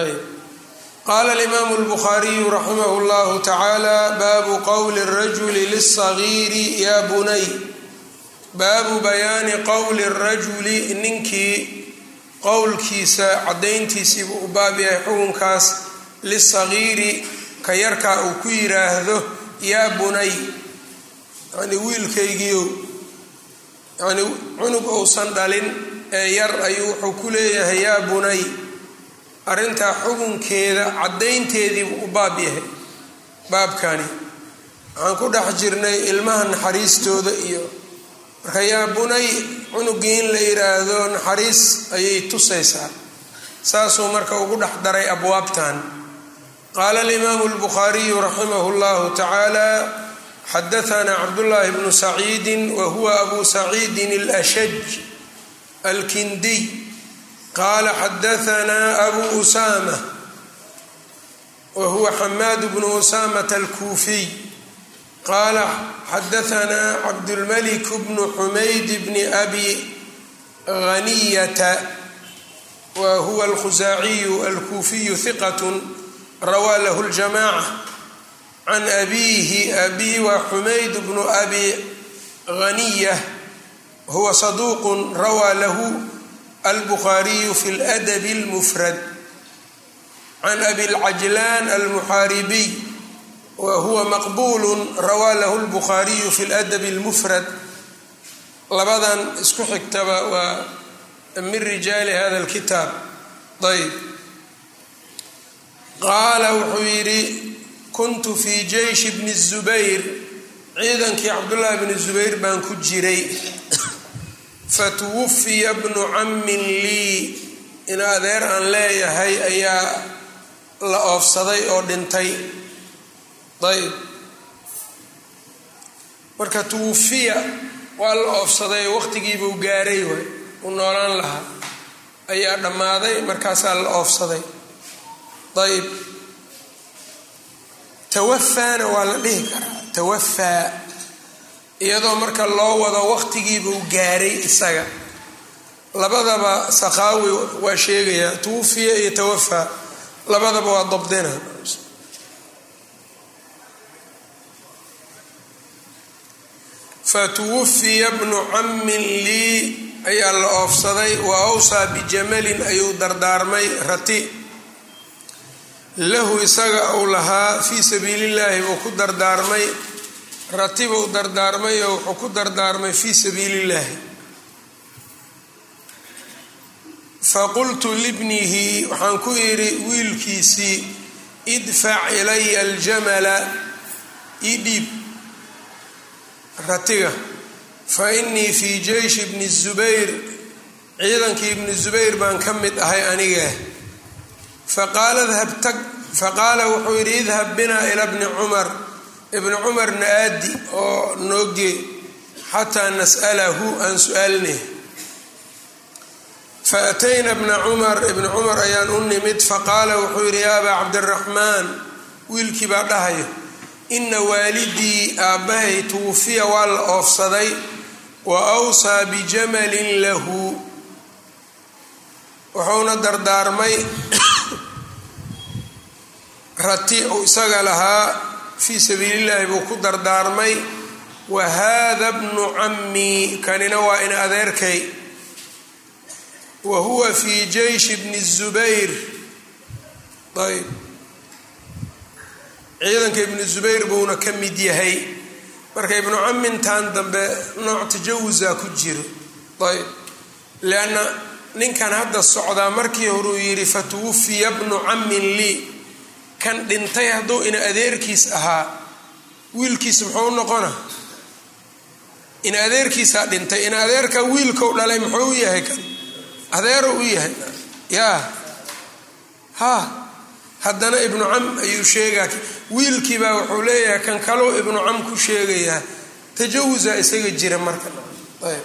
ayb qaala alimaamu اlbukhaariyu raximah اllahu tacaala baabu qowli اrajuli liلصagiiri ya bunay baabu bayaani qowli اrajuli ninkii qowlkiisa caddayntiisiibuu u baab yahay xukunkaas lisagiiri ka yarkaa uu ku yiraahdo yaa bunay yani wiilkaygiiow yani cunug uusan dhalin ee yar ayuu wuxuu ku leeyahay yaa bunay arrintaa xukunkeeda caddaynteediibuu u baab yahay. Baabkani waxaan ku dhex jirnay ilmaha naxariistooda iyo marka yaa bunay cunugii in la yiraahdo naxariis ayay tusaysaa. Saasuu marka ugu dhex daray abwaabtan. Qaala alimaamu albukhaariyu raximahu llahu tacaalaa xadaana cabdullaahi bnu saciidin wa huwa abuu saciidin alashaj alkindiy qaala xadaanaa abu usama wa huwa xamaad bnu usamata alkuufiy qaala xadaanaa cabdulmalik bnu xumayd bni abi haniyata wa huwa alkhusaaciyu alkuufiyu hiqat rawaa lahu ljamaca can abiihi abihi waa xumayd bnu abi haniya huwa saduuqun rawaa lahu fi ladabi اlmufrad can abi lcajlaan almuxaaribiy wa huwa maqbulu rawaa lahu lbukhaariyu fi ladabi اlmufrad labadan isku xigtaba waa min rijaali hada lkitaab ayb qaala wuxuu yidhi kuntu fii jeyshi bni zubayr ciidankii cabdullaahi bni zubayr baan ku jiray fatuwafiya bnu cammin lii in adeer aan leeyahay ayaa la oofsaday oo dhintay. Ayb marka tuwafiya waa la oofsaday oo waqtigiibuu gaaray waay uu noolaan lahaa. Ayaa dhammaaday markaasaa la oofsaday. Ayb tawafaana waa la dhihi karaa. Tawafaa iyadoo marka loo wado waqtigiibuu gaaray isaga. Labadaba sakhaawi waa sheegayaa tuwafiya iyo tawafaa labadaba waa dabdina fatuwafiya bnu cammin lii ayaa la oofsaday wa awsaa bijamalin ayuu dardaarmay rati. Lahu isaga uu lahaa fii sabiilillaahi buu ku dardaarmay ratibuu dardaarmay oo wuxuu ku dardaarmay fii sabiilillaahi. Faqultu libnihi waxaan ku idhi wiilkiisii idfac ilaya aljamala ii dhiib ratiga. Fa innii fii jeyshi bni zubayr ciidankii ibni zubayr baan ka mid ahay aniga. Faqaala wuxuu yidhi idhab binaa ila bni cumar ibni cumarna aadi oo noogee xataa nas'alahu aan su'aalneh faatayna bna cumar ibni cumar ayaan u nimid faqaala wuxuu yidhi yaa abaa cabdiraxmaan wiilkii baa dhahayo ina waalidii aabbahay tuwufiya waa la oofsaday wa awsaa bijamalin lahu. Wuxuuna dardaarmay rati uu isaga lahaa fii sabiilillaahi buu ku dardaarmay wa haada bnu cammii kanina waa in adeerkay. Wa huwa fii jeyshi bni zubayr. Ayb. Ciidanka ibnu zubayr buuna ka mid yahay. Marka ibnu cammintan dambe nooc tajawusa ku jiro ayb. Lianna ninkan hadda socdaa markii horuu yidhi fatuwafiya bnu cammin lii kan dhintay hadduu ina adeerkiis ahaa wiilkiis muxuu noqona in adeerkiisaa dhintay in adeerka wiilkou dhalay muxuu u yahay kan? Adeero u yahay? Yaa. Ha. Haddana ibnu cam ayuu sheegaa wiilkiibaa wuxuu leeyahay kan kalou ibnu cam ku sheegayaa tajawusa isaga jira marka. Ayb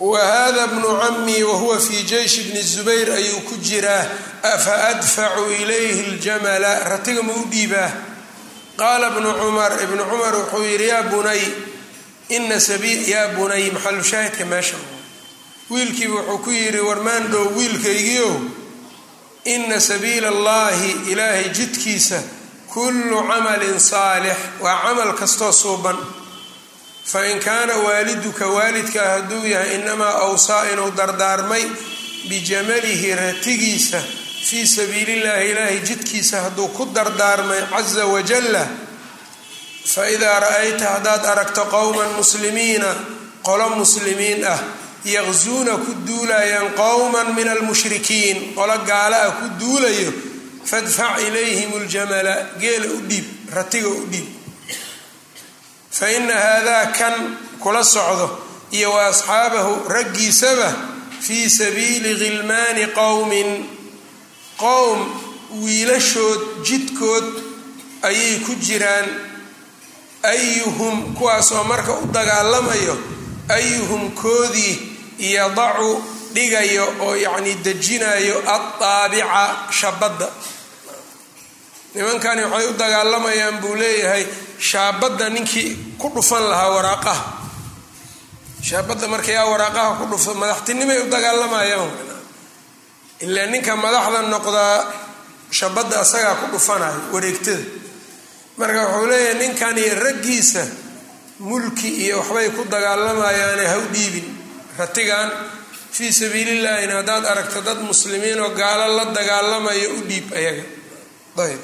wa hada bnu camii wahuwa fii jeyshi bni zubayr ayuu ku jiraa afa adfacu ilayhi ljamala ratiga ma u dhiibaa qaala bnu cumar ibnu cumar wuxuu yidhi yaa bunay ina sabiil yaa bunay maxalu shaahidka meesha wiilkiiba wuxuu ku yidhi warmaandhow wiilkaygiiow ina sabiila allahi ilaahay jidkiisa kullu camalin saalix waa camal kastoo suuban fain kaana waaliduka waalidkaa hadduu yahay inamaa awsaa inuu dardaarmay bijamalihi ratigiisa fii sabiilillahi ilaahay jidkiisa hadduu ku dardaarmay casa wajalla faidaa ra'ayta haddaad aragto qowman muslimiina qolo muslimiin ah yaqsuuna ku duulayaan qowman min almushrikiin qolo gaala ah ku duulayo fadfac ilayhim ljamala geela u dhiib ratiga u dhiib fa ina haadaa kan kula socdo iyo wa asxaabahu raggiisaba fii sabiili khilmaani qowmin qowm wiilashood jidkood ayay ku jiraan ayuhum kuwaasoo marka u dagaalamayo ayuhum koodii yadacu dhigayo oo yacni dejinayo adaabica shabadda nimankani waxay u dagaalamayaan buu leeyahay shaabadda ninkii ku dhufan lahaa waraaqaha. Shaabadda markayaa waraaqaha ku dhufa madaxtinimay u dagaalamayaan ilaa ninka madaxda noqdaa shabadda asagaa ku dhufanayo wareegtada marka wuxuu leeyahay ninkani raggiisa mulki iyo waxbay ku dagaalamayaane ha u dhiibin. Ratigan fii sabiilillaahina haddaad aragto dad muslimiin oo gaalo la dagaalamayo u dhiib ayaga. Ayb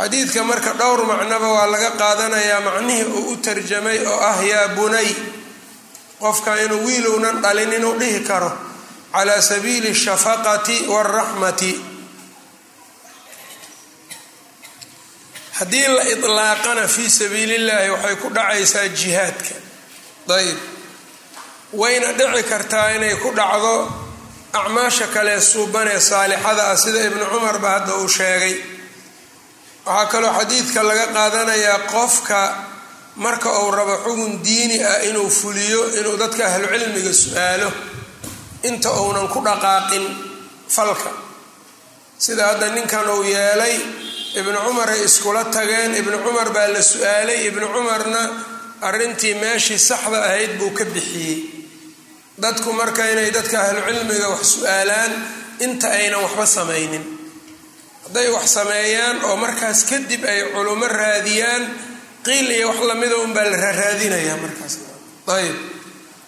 xadiidka marka dhowr macnoba waa laga qaadanayaa macnihii uu u tarjamay oo ah yaa bunay qofka inuu wiilownan dhalin inuu dhihi karo calaa sabiili shafaqati waraxmati haddii la ilaaqana fii sabiilillaahi waxay ku dhacaysaa jihaadka. Ayb wayna dhici kartaa inay ku dhacdo acmaasha kale suuban ee saalixada ah sida ibnu cumarba hadda uu sheegay waxaa kaloo xadiidka laga qaadanayaa qofka marka uu rabo xugun diini ah inuu fuliyo inuu dadka ahlucilmiga su'aalo inta uunan ku dhaqaaqin falka. Sida hadda ninkan uu yeelay ibnu cumar ay iskula tageen ibnu cumar baa la su'aalay ibnu cumarna arrintii meeshii saxda ahayd buu ka bixiyey. Dadku marka inay dadka ahlucilmiga wax su'aalaan inta aynan waxba samaynin hadday wax sameeyaan oo markaas kadib ay culummo raadiyaan qiil iyo wax lamida unbaa la raaraadinayaa markaas. Ayb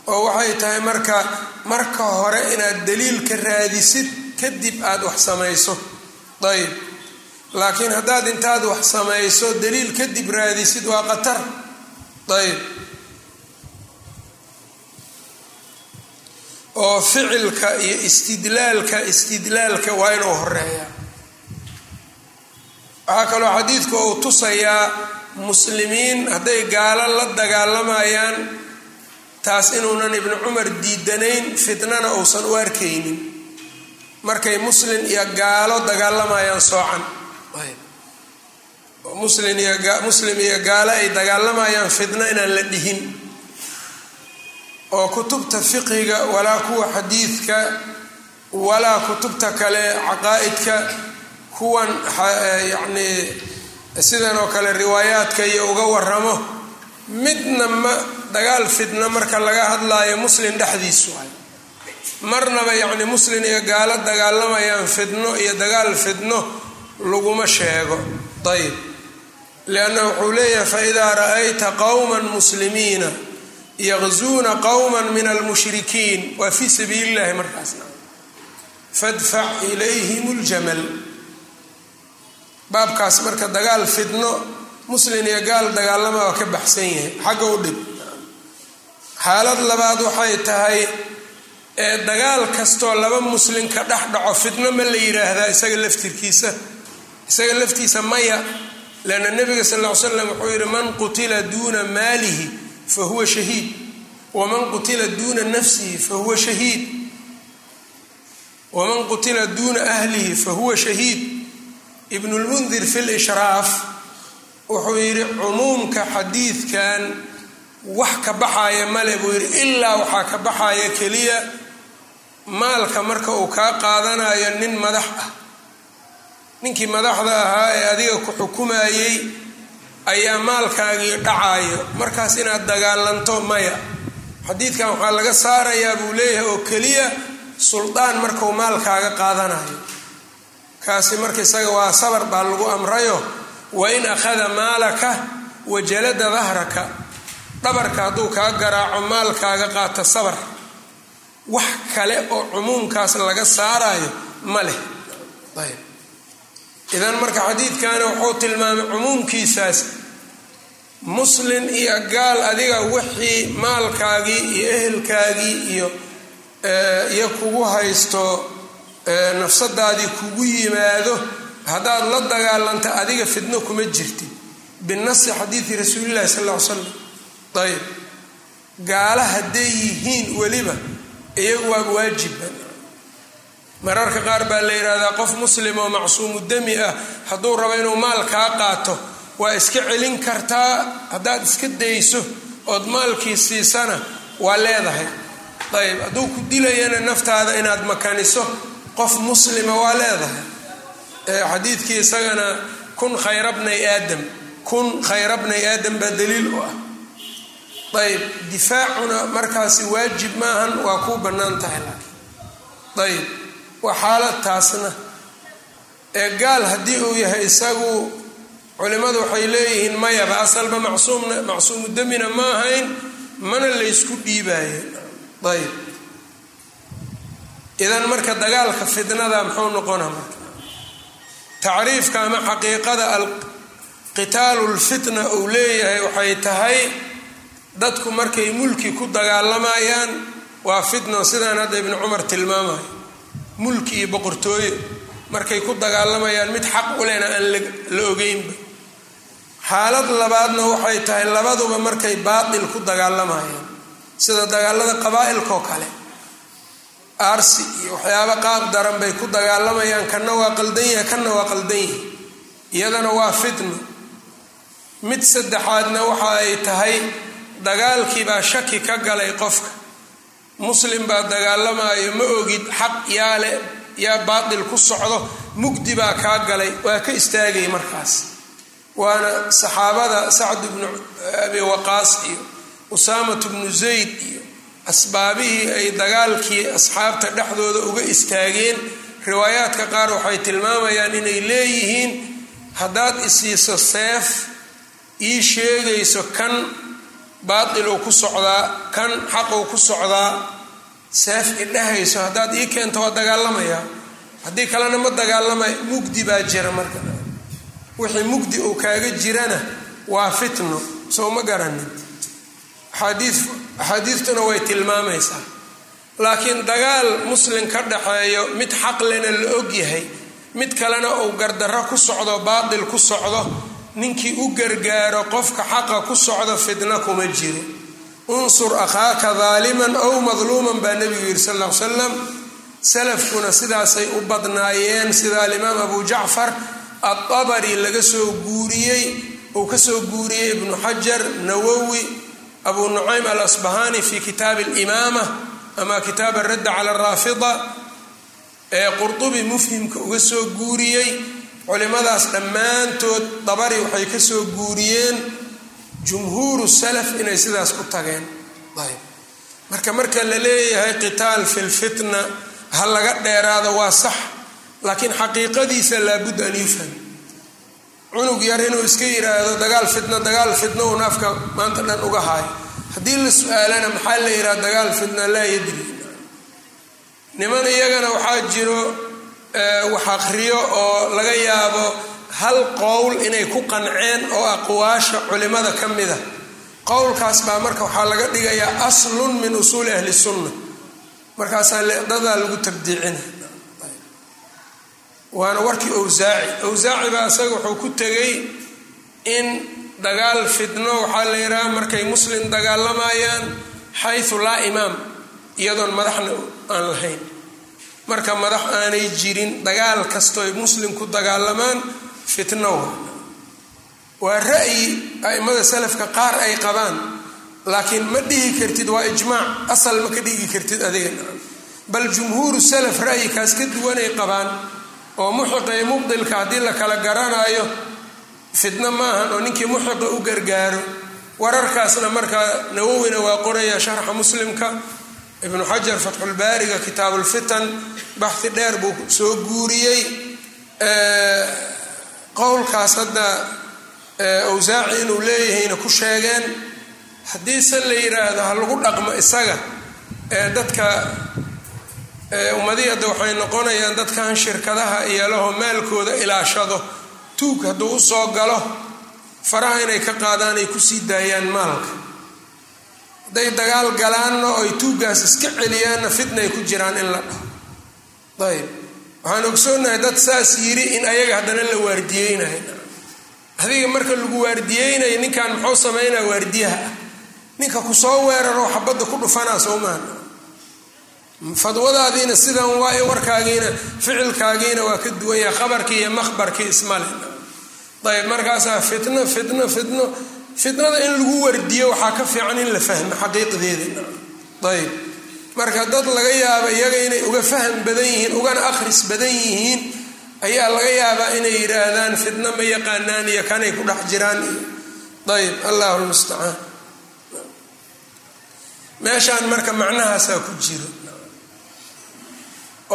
oo waxay tahay marka marka hore inaad daliil ka raadisid kadib aada wax samayso. Ayb laakiin haddaad intaad wax samayso daliil kadib raadisid waa qatar ayb oo ficilka iyo istidlaalka istidlaalka waa inuu horreeya waxaa kaloo xadiidku uu tusayaa muslimiin hadday gaalo la dagaalamayaan taas inuunan ibnu cumar diidanayn fitnana uusan u arkaynin. Markay muslin iyo gaalo dagaalamayaan soocan. Muslim iyo gaalo ay dagaalamayaan fitno inaan la dhihin. Oo kutubta fiqiga walaa kuwa xadiidka walaa kutubta kale caqaa'idka kuwan yacnii sidan oo kale riwaayaadka iyo uga waramo midna ma dagaal fitno marka laga hadlaayo muslim dhexdiisu. Ay marnaba yacni muslim iyo gaalo dagaalamayaan fidno iyo dagaal fidno laguma sheego. Ayb lianna wuxuu leeyahay faidaa ra'ayta qowman muslimiina yaqzuuna qowman min almushrikiin. Waa fii sabiili illahi markaasna. Fadfac ilayhim ljamal baabkaas marka dagaal fidno muslin iyo gaal dagaalama waa ka baxsan yahay xagga u dhib. Xaalad labaad waxay tahay dagaal kastoo laba muslin ka dhex dhaco fitno ma la yidhaahdaa isaga laftirkiisa. Isaga laftiisa maya leanna nebiga sal ll ly slam wuxuu yidhi man qutila duuna maalihi fa huwa shahiid. Waman qutila duuna nafsihi fa huwa shahiid. Waman qutila duuna ahlihi fa huwa shahiid ibn lmundir fi lishraaf wuxuu yidhi cumuumka xadiidkan wax ka baxaaya male buu yidhi ilaa waxaa ka baxaya keliya maalka marka uu kaa qaadanayo nin madax ah. Ninkii madaxda ahaa ee adiga ku xukumayey ayaa maalkaagii dhacayo markaas inaad dagaalanto maya. Xadiidkan waxaa laga saarayaa buu leeyahay oo keliya suldaan markuu maalkaaga qaadanayo kaasi marka isaga waa sabar baa lagu amrayo wain akhada maalaka wajalada dahraka dhabarka hadduu kaa garaaco maalkaaga qaata sabar. Wax kale oo cumuumkaas laga saarayo ma leh. Ayb. Idan marka xadiidkani wuxuu tilmaamay cumuumkiisaas. Muslin iyo gaal adiga wixii maalkaagii iyo ehelkaagii iyo iyo kugu haysto nafsadaadii kugu yimaado haddaad la dagaalanta adiga fidno kuma jirtid binasi xadiidi rasuulillahi sal ly slam ayb gaala hadday yihiin weliba iyagu waa waajiban mararka qaar baa la yidhaahdaa qof muslim oo macsuumu dami ah hadduu rabo inuu maal kaa qaato waa iska celin kartaa? Haddaad iska dayso ood maalkii siisana waa leedahay. Ayb hadduu ku dilayana naftaada inaad makaniso qof muslima waa leedahay. Xadiidkii isagana kun khayra bnay aadam kun khayra bnay aadam baa daliil u ah. Ayb difaacuna markaasi waajib maahan waa kuu bannaan tahay laakiin. Ayb waa xaalad taasna. Ee gaal haddii uu yahay isagu culimmadu waxay leeyihiin mayaba asalba macsuumna macsuumu demina ma ahayn mana laysku dhiibaayeen ayb idan marka dagaalka fitnada muxuu noqona marka? Tacriifka ama xaqiiqada alqitaalu lfitna uu leeyahay waxay tahay dadku markay mulki ku dagaalamayaan waa fitno sidaan hadda ibnu cumar tilmaamayo mulki iyo boqortooyo markay ku dagaalamayaan mid xaq u lena aan la ogeynba. Xaalad labaadna waxay tahay labaduba markay baatil ku dagaalamayaan sida dagaalada qabaa-ilkaoo kale aarsi iyo waxyaaba qaab daran bay ku dagaalamayaan kanna waa qaldan yahay kanna waa qaldan yahay. Iyadana waa fitno mid saddexaadna waxa ay tahay dagaalkii baa shaki ka galay qofka. Muslim baa dagaalamayo ma ogid xaq yaa le yaa baatil ku socdo mugdi baa kaa galay. Waa ka istaagay markaas. Waana saxaabada sacd bnu abi waqaas iyo usaamat bnu zayd iyo asbaabihii ay dagaalkii asxaabta dhexdooda uga istaageen. Riwaayaadka qaar waxay tilmaamayaan inay leeyihiin haddaad isiiso seef ii sheegayso kan baatiluu ku socdaa kan xaquu ku socdaa. Seef idhahayso haddaad ii keento waa dagaalamayaa haddii kalena ma dagaalamay mugdi baa jira marka. Wixii mugdi uu kaaga jirana waa fitno soo ma garanin axaadiistuna way tilmaamaysaa. Laakiin dagaal muslim ka dhaxeeyo mid xaqlena la og yahay mid kalena uu gardarro ku socdo baatil ku socdo ninkii u gargaaro qofka xaqa ku socdo fitna kuma jiro unsur akhaaka daaliman ow madluuman baa nebigu yidhi sal l salam salafkuna sidaasay u badnaayeen sida alimaam abu jacfar atabari laga soo guuriyey uu ka soo guuriyey ibnu xajar nawowi abu nucaym alasbahani fi kitaabi alimaama ama kitaab aradda cala araafida ee qurdubi mufhimka uga soo guuriyey. Culimadaas dhammaantood dabari waxay ka soo guuriyeen jumhuuru salaf inay sidaas ku tageen. Ayb marka marka la leeyahay qitaal fi lfitna ha laga dheeraado waa sax. Laakiin xaqiiqadiisa laabudda an yufham cunug yar inuu iska yidhaahdo dagaal fitna dagaal fitna uun afka maanta dhan uga haayo haddii la su'aalana maxaa la yidhaha dagaal fitna laa yadri. Niman iyagana waxaa jiro wax aqriyo oo laga yaabo hal qowl inay ku qanceen oo aqwaasha culimada ka mida qowlkaas baa marka waxaa laga dhigayaa aslun min usuuli ahli sunna. Markaasaa dadaa lagu tabdiicina waana warkii owsaaci owsaaci baa isaga wuxuu ku tegay in dagaal fitno waxaa la yidhaha markay muslim dagaalamayaan xayu laa imaam iyadoon madaxna aan lahayn. Marka madax aanay jirin dagaal kastoy muslim ku dagaalamaan fitno waa ra'yi a'immada salafka qaar ay qabaan laakiin ma dhihi kartid waa ijmaac asal ma ka dhigi kartid adiga bal jumhuuru salaf ra'yikaas ka duwanay qabaan oo muxiqa iyo mubdilka haddii la kala garanaayo fitno maahan oo ninkii muxiqa u gargaaro. Wararkaasna markaa nawowina waa qoraya sharxa muslimka ibnu xajar fatxulbaariga kitaabulfitan baxhi dheer buu soo guuriyey. Qowlkaas hadda awsaaci inuu leeyahayna ku sheegeen haddiise la yidhaahdo ha lagu dhaqmo isaga ee dadka ummadihii hadda waxay noqonayaan dadkan shirkadaha iyolaho maalkooda ilaashado. Tuug hadduu u soo galo faraha inay ka qaadaan ay ku sii daayaan maalka. Hadday dagaal galaanna oo ay tuuggaas iska celiyaanna fitnay ku jiraan in la dhaho. Ayb waxaan ogsoonahay dad saas yiri in ayaga haddana la waardiyeynayo adiga marka lagu waardiyeynayo ninkan muxuu sameynaya waardiyaha? Ah ninka ku soo weeraro xabadda ku dhufanaa soo fadwadaadiina sidan waa warkaagiina ficilkaagiina waa ka duwanya khabarkii iyo makhbarkii ismale. Ayb markaasaa fitno fitno fitno. Fitnada in lagu wardiyo waxaa ka fiican in la fahmo xaqiiqdeeda ayb marka dad laga yaaba iyaga inay uga faham badan yihiin ugana akhris badan yihiin ayaa laga yaabaa inay yidhaahdaan fitno ma yaqaanaan iyo kanay ku dhex jiraan. Iyo ayb allahu lmustacaan meeshaan marka macnahaasaa ku jiro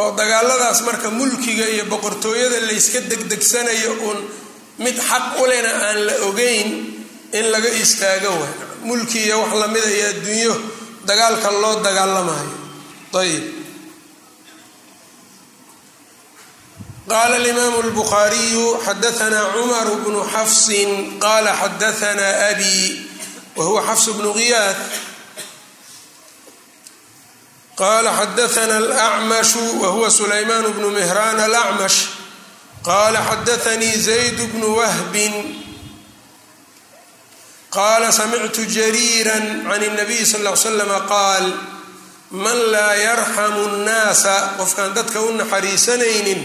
oo dagaaladaas marka mulkiga iyo boqortooyada layska degdegsanayo uun mid xaq ulena aan la ogeyn in laga istaago way mulki iyo wax lamida iyo adduunyo dagaalka loo dagaalamayo ayib qaala alimaamu lbukhaariyu xadaanaa cumar bnu xafsin qaala xadaanaa abi wa huwa xafs bnu giyaad qala xadaana alacmashu wa huwa sulaymaan bnu mihraan alacmash qala xadaanii zayd bnu wahbin qaala samictu jariira can اnabiy sal l slama qaal man laa yarxamu nnaasa qofkaan dadka u naxariisanaynin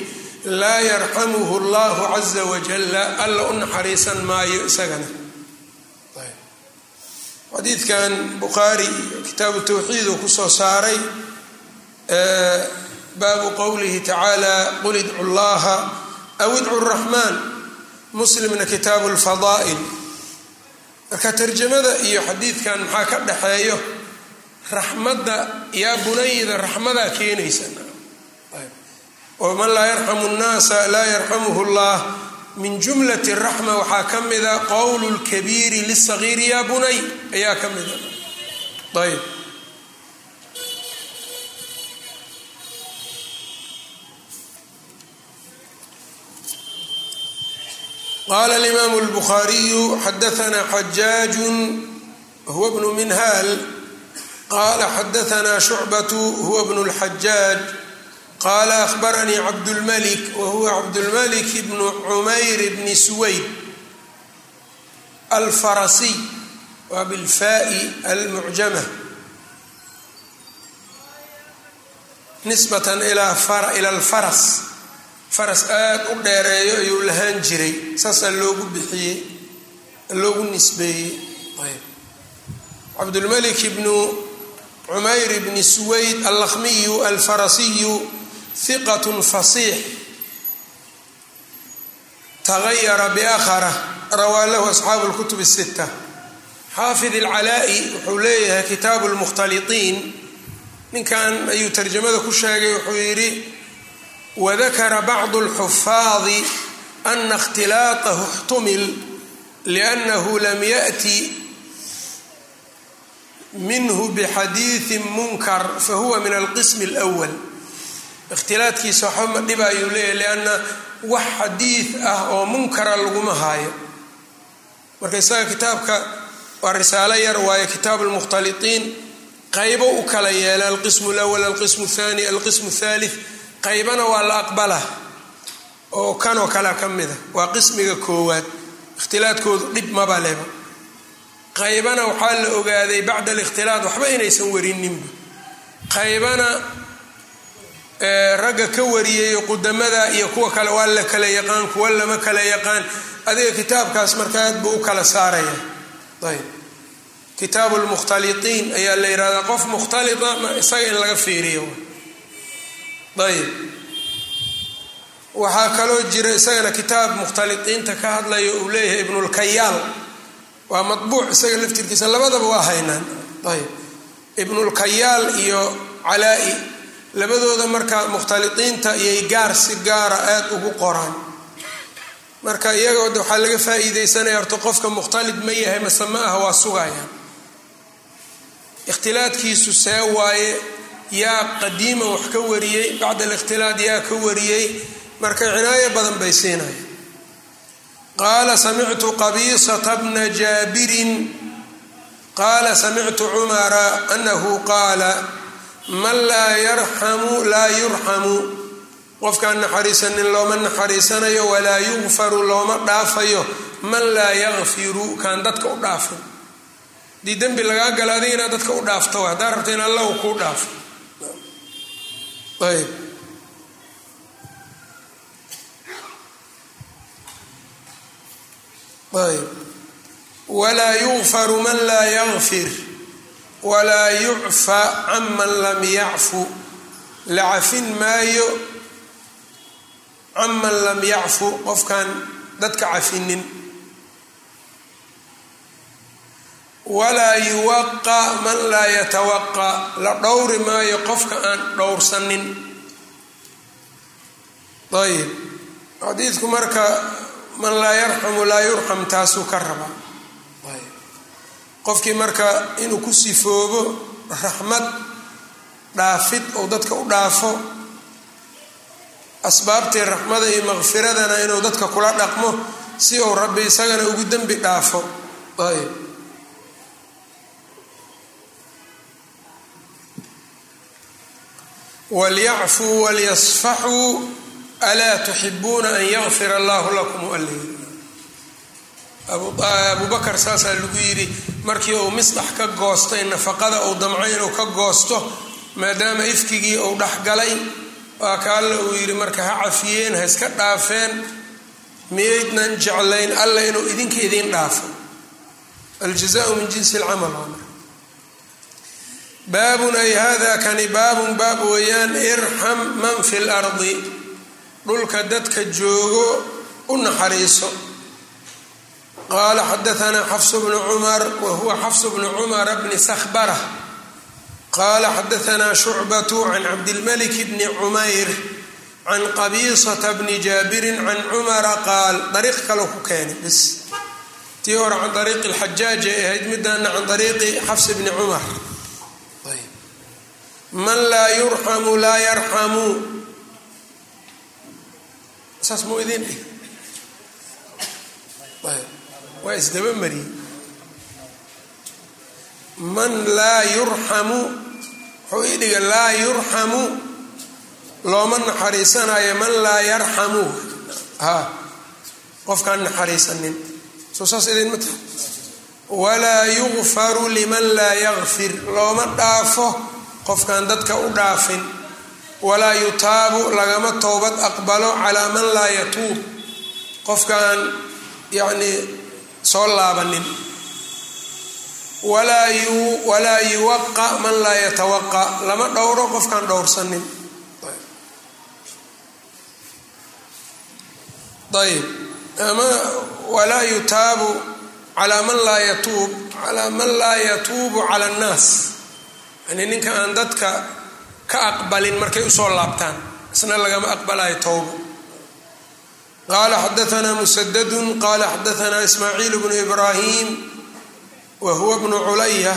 laa yarxamuhu allahu caza wajala alla u naxariisan maayo isagana xadiidkan bukhaari kitaabu tawxiid uu ku soo saaray baabu qowlihi tacaala qul idcu llaha aw idcu raxmaan muslimna kitaabu lfadaa'il marka tarjamada iyo xadiidkan maxaa ka dhaxeeyo? Raxmadda yaa bunayda raxmadaa keenaysa. Man laa yarxamu nnaasa laa yarxamuhu llah min jumlati raxma waxaa ka mida qowlu lkabiiri lisagiiri yaa bunay ayaa ka mida. Ayb qala alimaamu lbukhaariyu xadaanaa xajaaju huwa bnu minhaal. Qala xadaanaa shucbatu huwa bnu lxajaaj qala ahbaranii cabdulmalik wa huwa cabdulmalik bnu cumayr bni suwayd alfarasiy waa bilfaai almucjama nisbatan ila alfaras faras aada u dheereeyo ayuu lahaan jiray. Saasaa loogu bixiyey loogu nisbeeyey. Cabdulmalik bnu cumayr bni suwayd allakhmiyu alfarasiyu hiqat fasiix tagayara biakhara rawaa lahu asxaabu lkutub الsita xaafid alcalaa'i wuxuu leeyahay kitaabu lmukhtaliطiin ninkan ayuu tarjamada ku sheegay wuxuu yidhi wadakara bacdu اlxufaadi ana اkhtilaatahu اxtumil liأnnahu lam yaأti minhu bxadiiثi munkar fahuwa min alqism اlأwal ikhtilaadkiisa waxba ma dhib ayuu leeyahy lianna wax xadiid ah oo munkara laguma haayo. Marka isaga kitaabka waa risaalo yar waayo kitaab almukhtaliiin qaybo u kala yeela alqismu lawal alqismu thani alqismu thalith qaybana waa la aqbala. Oo kanoo kale ka mida waa qismiga koowaad ikhtilaadkoodu dhib maba leba qaybana waxaa la ogaaday bacda alikhtilaad waxba inaysan warininba qaybana ragga ka wariyay qudamada iyo kuwa kale waa la kala yaqaan kuwa lama kala yaqaan. Adiga kitaabkaas marka aad buu u kala saaraya. Ayb kitaabu lmukhtaliiin ayaa la yihahdaa qof mukhtalita isaga in laga fiiriyo. Ayb waxaa kaloo jira isagana kitaab mukhtaliiinta ka hadlayo uu leeyahay ibnulkayaal waa mabuuc isaga laftirkiisa labadaba waa haynaan. Ayb ibnulkayaal iyo calaa-i labadooda marka mukhtaliiinta iyay gaar si gaara aada ugu qoraan. Marka iyagoo waxaa laga faa-iideysanaya horta qofka mukhtalid ma yahay mase ma ah waa sugayaan ikhtilaadkiisu see waaye yaa qadiiman wax ka wariyey bacda alikhtilaad yaa ka wariyey marka cinaayo badan bay siinaya qaala samictu qabiisata bna jaabirin. Qaala samictu cumara anahu qaala man laa yarxamu laa yurxamu qofkaan naxariisanin looma naxariisanayo walaa yugfaru looma dhaafayo. Man laa yakfiru kaan dadka u dhaafin haddii dembi lagaa gala adiga inaad dadka u dhaafto haddaa rabta in alla u kuu dhaafo. Ayb. Ayb. Walaa yugfaru man laa yakfir walaa yucfa can man lam yacfu. La cafin maayo can man lam yacfu qofkaan dadka cafinin. Walaa yuwaqa man laa yatawaqa. La dhowri maayo qofka aan dhowrsanin. Ayb xadiidku marka man laa yarxamu laa yurxam taasuu ka rabaa qofkii marka inuu ku sifoobo raxmad dhaafid ou dadka u dhaafo asbaabtii raxmada iyo maqfiradana inuu dadka kula dhaqmo si uu rabbi isagana ugu dembi dhaafo. Walyacfuu walyasfaxuu alaa tuxibuuna an yakfir allahu lakum allayl abu bakar saasaa lagu yidhi markii uu misdax ka goostay nafaqada uu damcay inuu ka goosto maadaama ifkigii uu dhexgalay waa ka alla uu yidhi marka ha cafiyeen ha iska dhaafeen miyaydnan jeclayn alla inuu idinka idiin dhaafo aljazaau min jinsi lcamal baabun ay hada kani baabun baab weeyaan irxam man fi lardi dhulka dadka joogo u naxariiso qaala xadaanaa xafsu bnu cumar wa huwa xafsu bnu cumara bni sakhbara qaala xadaanaa shucbatu can cabdilmalik bni cumayr can qabiisata bni jaabirin can cumara qaal dariiq kale ku keenay bis tii hore can ariiqi lxajaaj ay ahayd midana can ariiqi xafs bni cumar man laa yurxamu laa yarxamu saas muu idin waa isdaba mariyey man laa yurxamu wuxuu ii dhiga laa yurxamu looma naxariisanayo man laa yarxamu. Ha qofkaan naxariisanin. Soo saas idinma tahay. Walaa yugfaru liman laa yakfir looma dhaafo qofkaan dadka u dhaafin. Walaa yutaabu lagama toobad aqbalo calaa man laa yatuub. Qofkaan yacnii soo laabanin. Walaa yuwaqa man laa yatawaqa. Lama dhowro qofkaan dhowrsanin. Ayb. Ama walaa yutaabu calaa man laa yatuub calaa man laa yatuubu cala annaas yani ninka aan dadka ka aqbalin markay u soo laabtaan isna lagama aqbalayo towba qaala xadaanaa musadadun qaala xadaanaa ismaaciil bnu ibraahim wa huwa bnu culaya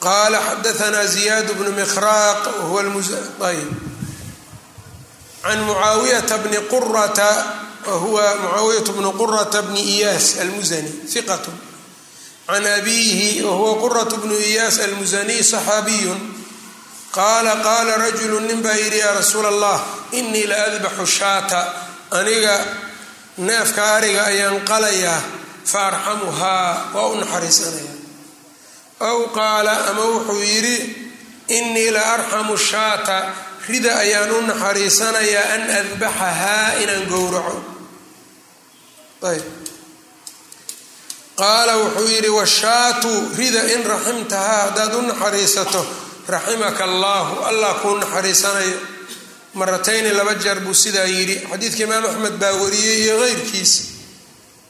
qaala xadaanaa ziyaad bnu mikhraaq wahuwa ayb can mucaawiyata bni qurata wahuwa mucaawiyat bnu qurata bni iyaas almusani iqat can abiihi wahuwa qurat bnu iyaas almusaniy saxaabiyun qaala qaala rajulu nin baa yidhi yaa rasuula allah inii la adbaxu shaata aniga neefka ariga ayaan qalayaa fa arxamuhaa waa u naxariisanaya. Aw qaala ama wuxuu yidhi inii la arxamu shaata rida ayaan u naxariisanayaa an adbaxahaa inaan gowraco. Ayb. Qaala wuxuu yidhi washaatu rida in raximtahaa haddaad u naxariisato raximaka allaahu allah kuu naxariisanayo maratayni laba jeer buu sidaa yidhi. Xadiidka imaam axmed baa wariyey iyo keyrkiisa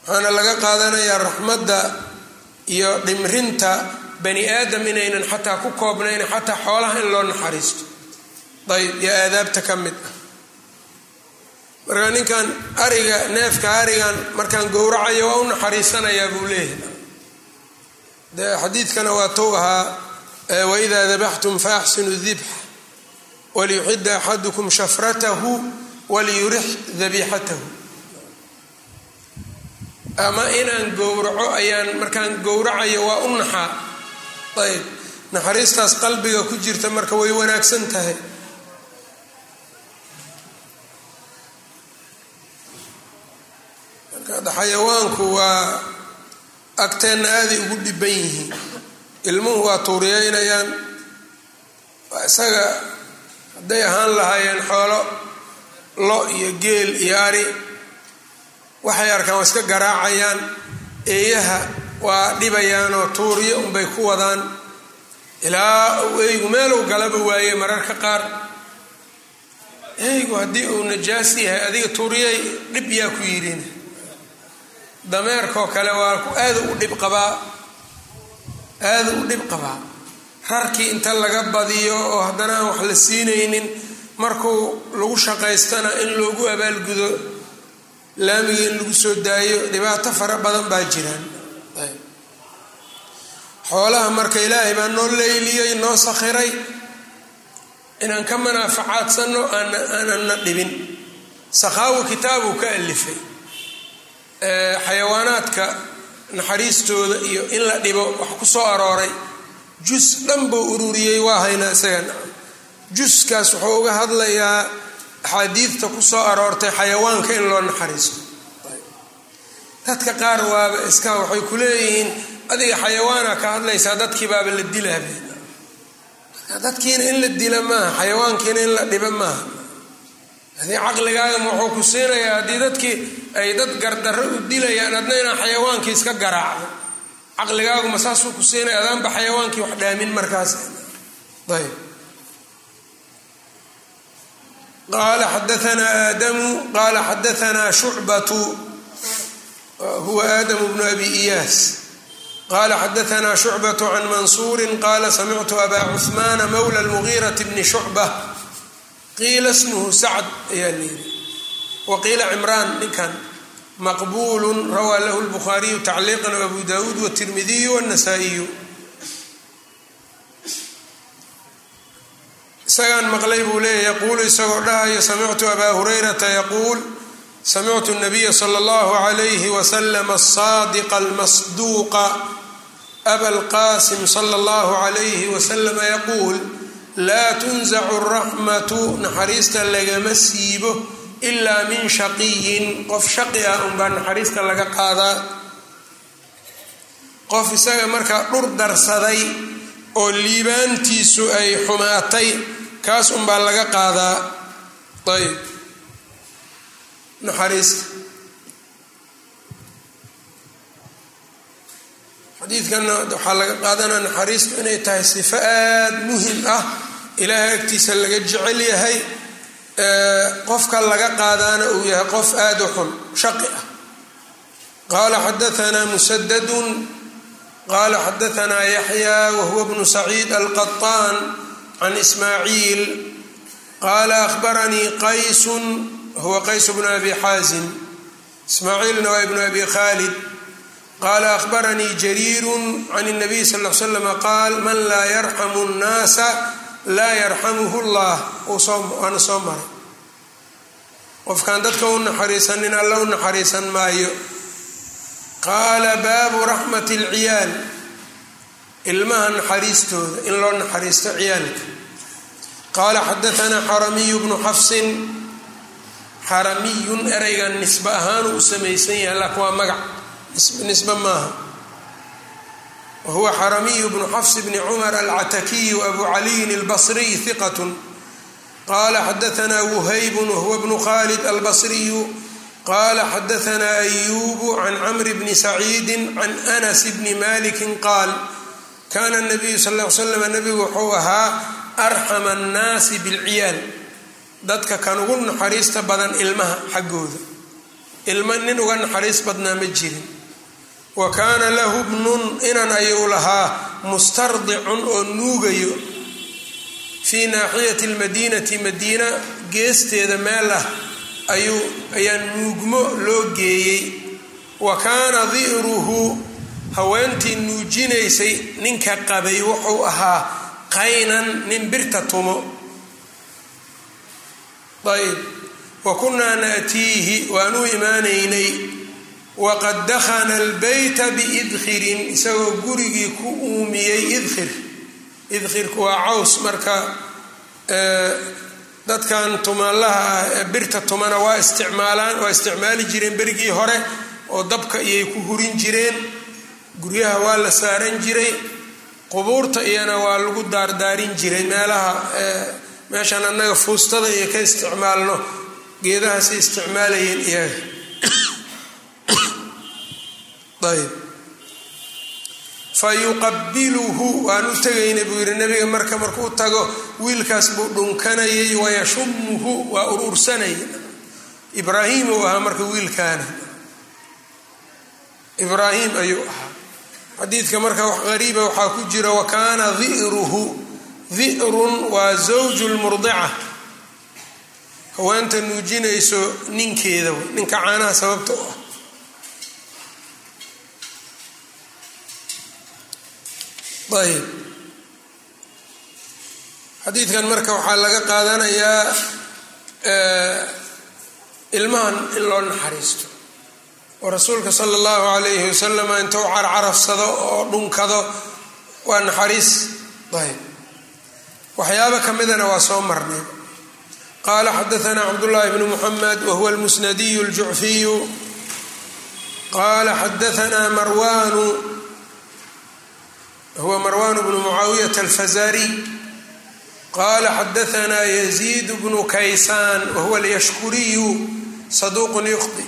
waxaana laga qaadanayaa raxmadda iyo dhimrinta bani aadam inaynan xataa ku koobnayn xataa xoolaha in loo naxariisto. Ayb iyo aadaabta ka mid ah. Marka ninkan ariga neefka arigan markaan gowracayo waa u naxariisanayaa buu leeyahay. De xadiidkana waa tow ahaa waidaa dabaxtum faaxsinu dibx waliyuxida axadukum shafratahu waliyurix dabiixatahu ama inaan gowraco ayaan markaan gowracayo waa u naxaa ayb naxariistaas qalbiga ku jirta marka way wanaagsan tahay xayawaanku waa agteenna aaday ugu dhiban yihiin ilmuhu waa tuuriyeynayaan isaga hadday ahaan lahaayeen xoolo lo iyo geel iyo ari waxay arkaan waa iska garaacayaan eeyaha waa dhibayaanoo tuuriyo unbay ku wadaan. Ilaa uu eygu meeluu galaba waaye mararka qaar. Eygu haddii uu najaas yahay adiga tuuriyay dhib yaa ku yidhin dameerkoo kale waa aada u dhib qabaa aada u dhib qabaa rarkii inta laga badiyo oo haddana aan wax la siinaynin markuu lagu shaqaystana in loogu abaalgudo laamiga in lagu soo daayo dhibaato fara badan baa jiraan. Xoolaha marka ilaahay baa noo leyliyey noo sakhiray inaan ka manaafacaadsanno aananna dhibin. Sakhaawi kitaabuu ka alifay. Xayawaanaadka naxariistooda iyo in la dhibo wax ku soo arooray jus dhan buu ururiyey waa haynaa isaga. Juskaas wuxuu uga hadlayaa axaadiidta ku soo aroortay xayawaanka in loo naxariisto dadka qaar waaba iska waxay ku leeyihiin adiga xayawaana ka hadlaysaa dadkii baaba la dilaabe dadkiina in la dila maaha xayawaankiina in la dhiba maaha. Haddii caqligaagama wuxuu ku siinayaa haddii dadkii ay dad gardarro u dilayaan adna inaa xayawaankii iska garaacdo caqligaaguma saasuu ku siinaya adaanba xayawaankii wax dhaamin markaas. Ayb qala xadaanaa aadamu qala xadaanaa shucbatu huwa aadamu bnu abi iyaas. Qala xadaanaa shucbatu can mansuuri qala samictu aba cuhmaana mawla lmugiirati bni shucba. Qiila smuhu sacd ayaa layidhi waqiila cimraan ninkan maqbulu rawaa lahu lbukhaariyu tacliiqan abu dawuud wtirmidiyu wاnasaa'iyu isagaan maqlay buu leeya yaquulu isagoo dhahayo samictu abaa hurayrata yaquul samictu nabiya sala allahu calayhi wasalam asaadiqa almasduuqa aba lqaasim sala allahu calayhi wasalama yaquul laa tunzacu raxmatu naxariista lagama siibo ilaa min shaqiyin qof shaqi ah unbaa naxariista laga qaadaa. Qof isaga markaa dhur darsaday oo liibaantiisu ay xumaatay kaas unbaa laga qaadaa. Ayb. Naxariista xadiidkana waxaa laga qaadanaa naxariistu inay tahay sifo aada muhiim ah ilaahay agtiisa laga jecel yahay qofka laga qaadaana uu yahay qof aada u xun shaqi ah qaala xadaanaa musadadun qala xadaanaa yaxya wahuwa bnu saciid alqaطaan can ismaaciil qaala ahbaranii qaysun huwa qays bnu abi xaazim ismaaciilna waa ibnu abi khaalid qaala ahbaranii jariiru can الnabiy sal l slam qaal man laa yarxamu الnaasa laa yarxamuhu اllah waana soo maray. Qofkaan dadka u naxariisanin alla u naxariisan maayo. Qaala baabu raxmat اlciyaal ilmaha naxariistooda in loo naxariisto ciyaalka. Qaala xadaanaa xaramiyu bnu xafsin. Xaramiyun ereygan nisbe ahaanuu u samaysan yahay laakin waa magac. Nisbe maaha wahuwa xaramiyu bnu xafs bni cumar alcatakiyu abu caliyin اlbasriy hiqat qala xadaanaa wuhaybun wahuwa bnu khalid albasriyu qala xadaanaa ayubu can camri bni saciidi can anas bni maliki qaal kana nabiyu sal l slam nabigu wuxuu ahaa arxama annaasi bilciyaal dadka kan ugu naxariista badan ilmaha xaggooda ilma nin uga naxariis badnaa ma jirin wa kaana lahu bnun inan ayuu lahaa mustardicun oo nuugayo fii naaxiyati lmadiinati madiina geesteeda meel ah ayuu ayaa nuugmo loo geeyey. Wa kaana di'ruhu haweentii nuujinaysay ninka qabay wuxuu ahaa qaynan nin birta tumo. Ayb wa kunnaa naatiihi waanuu imaanaynay waqad dakhana albeyta biidkhirin isagoo gurigii ku uumiyey idkhir idkhirku waa caws marka dadkan tumaalaha ah ee birta tumana waa isticmaalaan waa isticmaali jireen berigii hore oo dabka iyay ku hurin jireen guryaha waa la saaran jiray qubuurta iyana waa lagu daardaarin jiray meelaha meeshaan annaga fuustada iyo ka isticmaalno geedahaasay isticmaalayeen iyaga ayb fa yuqabiluhu waan u tegayna buu yidhi nabiga marka markuu tago wiilkaas buu dhunkanayay wayashumuhu waa urursanaya ibraahim uu ahaa marka wiilkaana ibraahim ayuu ahaa. Xadiidka marka wax qariiba waxaa ku jira wa kaana di'ruhu di'run waa zawju lmurdica haweenta nuujinayso ninkeeda ninka caanaha sababta u ah ayb xadiidkan marka waxaa laga qaadanayaa ilmahan in loo naxariisto. Oo rasuulka sala allahu calayhi wasalam intuu carcarafsado oo dhunkado waa naxariis. Ayb waxyaabo ka midana waa soo marnay. Qaala xadaana cabdullaahi bnu muxamed wahuwa almusnadiyu aljucfiyu qaala xadaana marwanu huwa marwan bnu mucaawiyata alfazariy qala xadaana yaziid bnu kaysaan wahuwa alyashkuriyu saduuqun yukhdi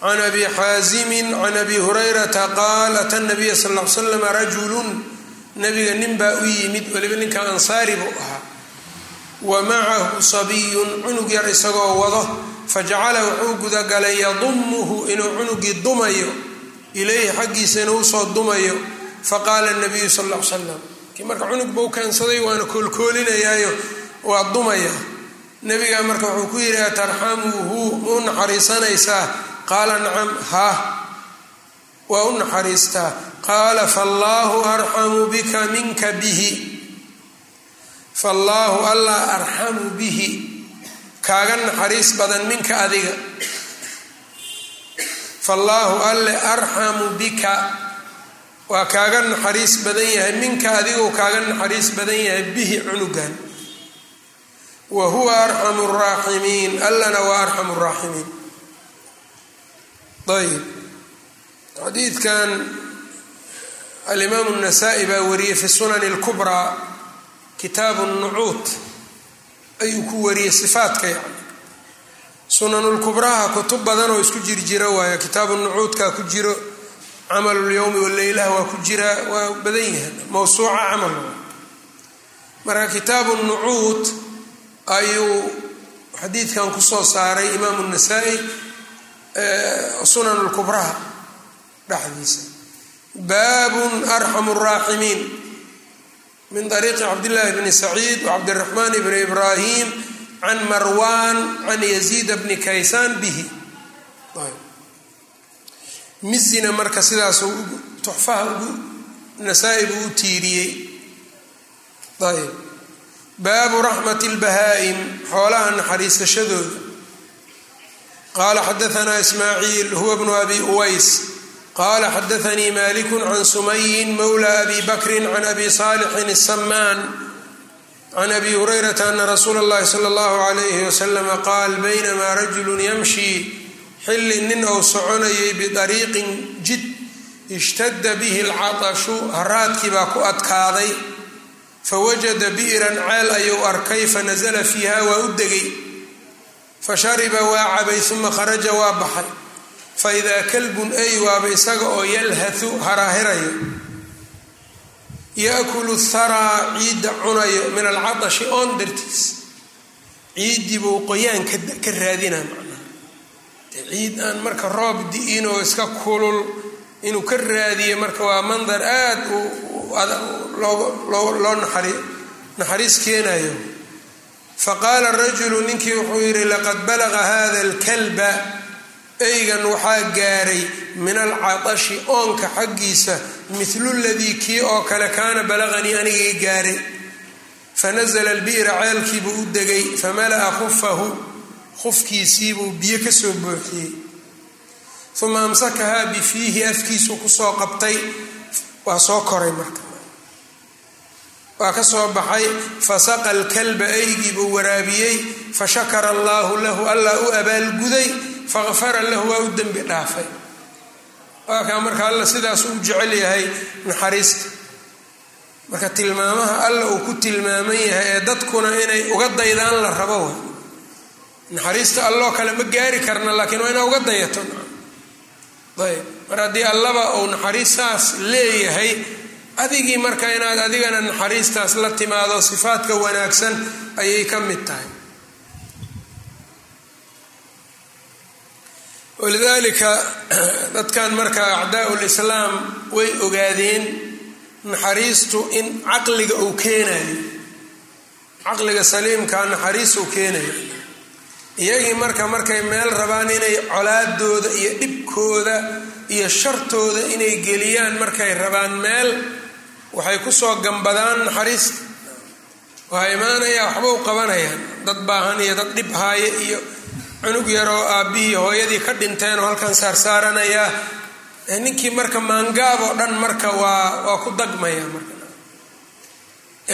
can abi xaazimi can abi hurayrata qaal ata nabiya sal l slam rajulun nabiga nin baa u yimid weliba ninka ansaari buu ahaa wa macahu sabiyun cunug yar isagoo wado fajacala wuxuu gudagalay yadumuhu inuu cunugii dumayo ilayhi xaggiisa inuu u soo dumayo faqaala nabiyu sal l salam kii marka cunug bau keensaday waana koolkoolinayaayo waa dumaya. Nabigaa marka wuxuu ku yidhi atarxamuhu ma u naxariisanaysaa? Qaala nacam ha waa u naxariistaa qaala faallaahu arxamu bika minka bihi. Faallaahu allah arxamu bihi kaaga naxariis badan minka adiga. Faallaahu alle arxamu bika waa kaaga naxariis badan yahay. Minka adigou kaaga naxariis badan yahay bihi cunugan. Wa huwa arxamu raaximiin. Allana waa arxamu raaximiin. Ayb xadiidkan alimaamu nasaa-i baa wariyey fi sunani اlkubraa kitaabu nucuud ayuu ku wariyey sifaatka yani. Sunanulkubraha kutub badan oo isku jir jiro waayo kitaabu nucuudkaa ku jiro camalulyowmi waleylaha waa ku jiraa waa badan yahay. Mawsuuca camal. Marka kitaabu nucuud ayuu xadiidkan ku soo saaray imaamu nasaa-i sunan lkubraha dhexdiisa. Baabun arxamu raaximiin. Min ariiqi cabdillaahi bni saciid wacabdiraxmaan bni ibraahim can marwan can yaziid bni kaysaan bihi mizina marka sidaasuu tuxfaha ugu nasaa-i buu u tiiriyey. Ayb baabu raxmati lbahaa-im xoolaha naxariisashadooda. Qaala xadaanaa ismaaciil huwa bnu abi uways. Qaala xadaanii maliku can sumayin mowla abi bakrin can abi saalixin asamaan can abi hurayrata ana rasuula اllahi sala اllahu alayhi waslama qaal baynamaa rajulu yamshi xilli nin ou soconayay bidariiqin jid ishtadda bihi alcatashu haraadkii baa ku adkaaday. Fawajada bi'ran ceel ayuu arkay fanasala fiiha waa u degay. Fashariba waa cabay uma kharaja waa baxay. Faidaa kalbun ay waaba isaga oo yalhathu haraahirayo. Yaakulu tharaa ciidda cunayo min alcatashi oon dartiis ciiddii buu qoyaan ka raadina macnaha ciid aan marka roob di-in oo iska kulul inuu ka raadiyo marka waa mandar aada loo naxariis keenayo. Faqaala rajulu ninkii wuxuu yidhi laqad balaqa hada alkalba. Eygan waxaa gaaray min alcatashi oonka xaggiisa mithlu ladii kii oo kale kaana balaqanii anigay gaaray fanasla albi'ra ceelkiibuu u degay famala'a khufahu khufkiisiibuu biyo ka soo buuxiyey. Uma amsakahaa bifiihi afkiisuu ku soo qabtay. Waa soo koray marka. Waa ka soo baxay. Fasaqa alkalba eygiibuu waraabiyey. Fashakara allaahu lahu allah u abaalguday faqfara lahu waa u dembi dhaafay. Waa kaa marka alla sidaas u jecel yahay naxariista. Marka tilmaamaha alla uu ku tilmaaman yahay ee dadkuna inay uga daydaan la rabo naxariista alloo kale ma gaari karna laakiin waa inaa uga dayato. Ayb mar haddii allaba uu naxariistaas leeyahay adigii marka inaad adigana naxariistaas la timaado sifaadka wanaagsan ayay ka mid tahay. Walidaalika dadkan marka acdaau lislaam way ogaadeen naxariistu in caqliga uu keenayo. Caqliga saliimkaa naxariis uu keenayo iyagii marka markay meel rabaan inay colaadooda iyo dhibkooda iyo shartooda inay geliyaan markay rabaan meel waxay ku soo gambadaan naxariista waxaa imaanayaa waxba u qabanayaan dad baahan iyo dad dhib haaya iyo cunug yaroo aabbihii hooyadii ka dhinteen oo halkan saarsaaranayaa. Ninkii marka maangaab oo dhan marka waa waa ku dagmaya marka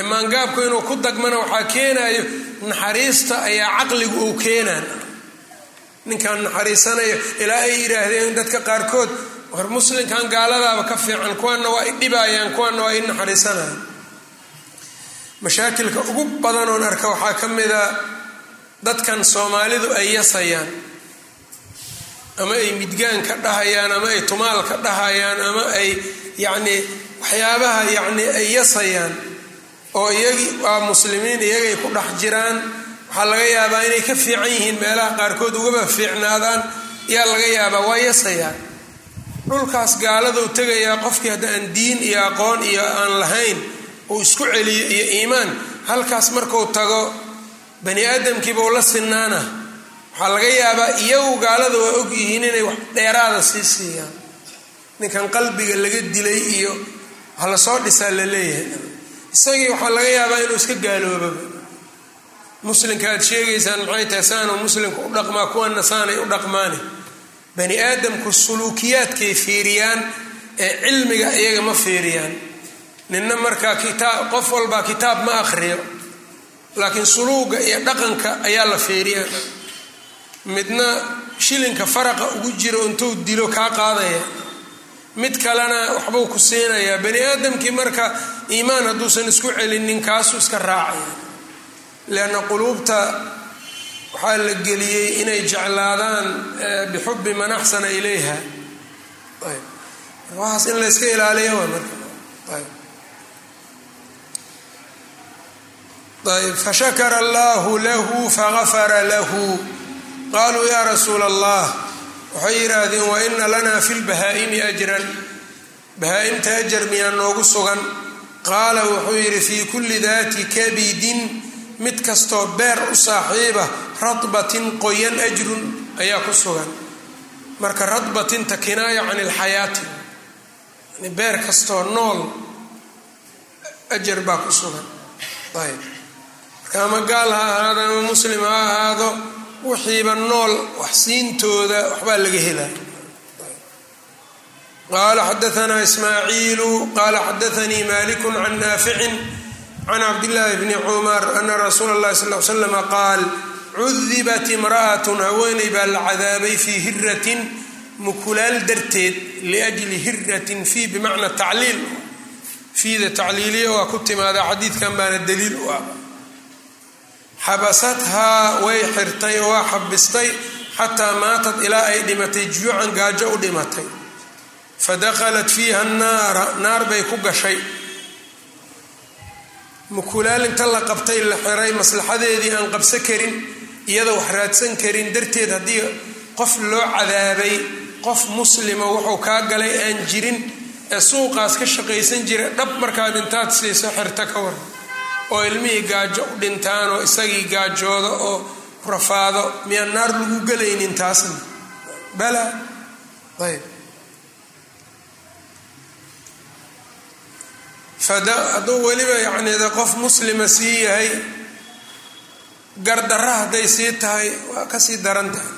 maangaabku inuu ku dagmana waxaa keenayo naxariista ayaa caqligu uu keenaan ninkaan naxariisanayo ilaa ay yidhaahdeen dadka qaarkood war muslimkan gaaladaaba ka fiican kuwana waa i dhibayaan kuwana waa i naxariisanayaan mashaakilka ugu badanoon arka waxaa ka mida dadkan soomaalidu ay yasayaan ama ay midgaan ka dhahayaan ama ay tumaal ka dhahayaan ama ay yacnii waxyaabaha yacnii ay yasayaan oo iyagii waa muslimiin iyagay ku dhex jiraan. Waxaa laga yaabaa inay ka fiican yihiin meelaha qaarkood ugaba fiicnaadaan. Yaa laga yaabaa waa yasayaan dhulkaas gaaladuu tegayaa qofkii hadda aan diin iyo aqoon iyo aan lahayn uu isku celiyo iyo iimaan. Halkaas marku tago bani aadamkiibau la sinaana waxaa laga yaabaa iyagu gaalada waa og yihiin inay wax dheeraada sii siiyaan. Ninkan qalbiga laga dilay iyo hala soo dhisaa la leeyahay isagii waxaa laga yaabaa inuu iska gaaloobaba muslimka aad sheegaysaan maxay tahay saanuu muslimka u dhaqmaa kuwana saanay u dhaqmaani. Bani aadamku suluukiyaadkay fiiriyaan ee cilmiga iyaga ma fiiriyaan. Ninna markaa kitaab qof walbaa kitaab ma akhriyo. Laakiin suluuga iyo dhaqanka ayaa la fiiriyaa. Midna shilinka faraqa ugu jiro intuu dilo kaa qaadaya mid kalena waxbuu ku siinayaa. Bani aadamkii marka iimaan hadduusan isku celinin kaasuu iska raacaya leanna quluubta waxaa la geliyey inay jeclaadaan bixubbi man axsana ilayha. Waxaas in la yska ilaaliya waa marka. Fashakara allahu lahu fagafara lahu. Qaluu ya rasuula allah waxay yidhaahdeen wa ina lanaa fi lbahaa'imi ajran. Bahaa-imta ajar miyaa noogu sugan. Qaala wuxuu yidhi fii kulli daati kabidin mid kastoo beer u saaxiiba radbatin qoyan ajrun ayaa ku sugan. Marka radbatinta kinaaya can ilxayaati yani beer kastoo nool ajar baa ku sugan. Ayb marka ama gaal ha ahaado ama muslim ha ahaado wixiiba nool waxsiintooda waxbaa laga helaa qaala xadaanaa ismaaciilu qaala xadaanii maliku can naaficin can cabdillaahi bni cumar ana rasuula اllahi sal l slama qaal cudibat imra'atun haweeney baa la cadaabay fii hiratin mukulaal darteed liajli hiratin fii bimacna tacliil. Fiida tacliiliya waa ku timaada xadiidkan baana daliil u ah xabasathaa way xirtay oo waa xabistay xataa maatad ilaa ay dhimatay juucan gaajo u dhimatay. Fadakhalat fiiha naara naar bay ku gashay. Mukulaal inta la qabtay la xiray maslaxadeedii aan qabsan karin iyada wax raadsan karin darteed haddii qof loo cadaabay qof muslima wuxuu kaa galay aan jirin ee suuqaas ka shaqaysan jira dhab markaad intaad siiso xirta ka waran oo ilmihii gaajo u dhintaan oo isagii gaajooda oo rafaado miyaan naar lagu gelaynin taasna? Bala. Ayb hadduu weliba yacni de qof muslima sii yahay gardarra hadday sii tahay waa ka sii daran tahay.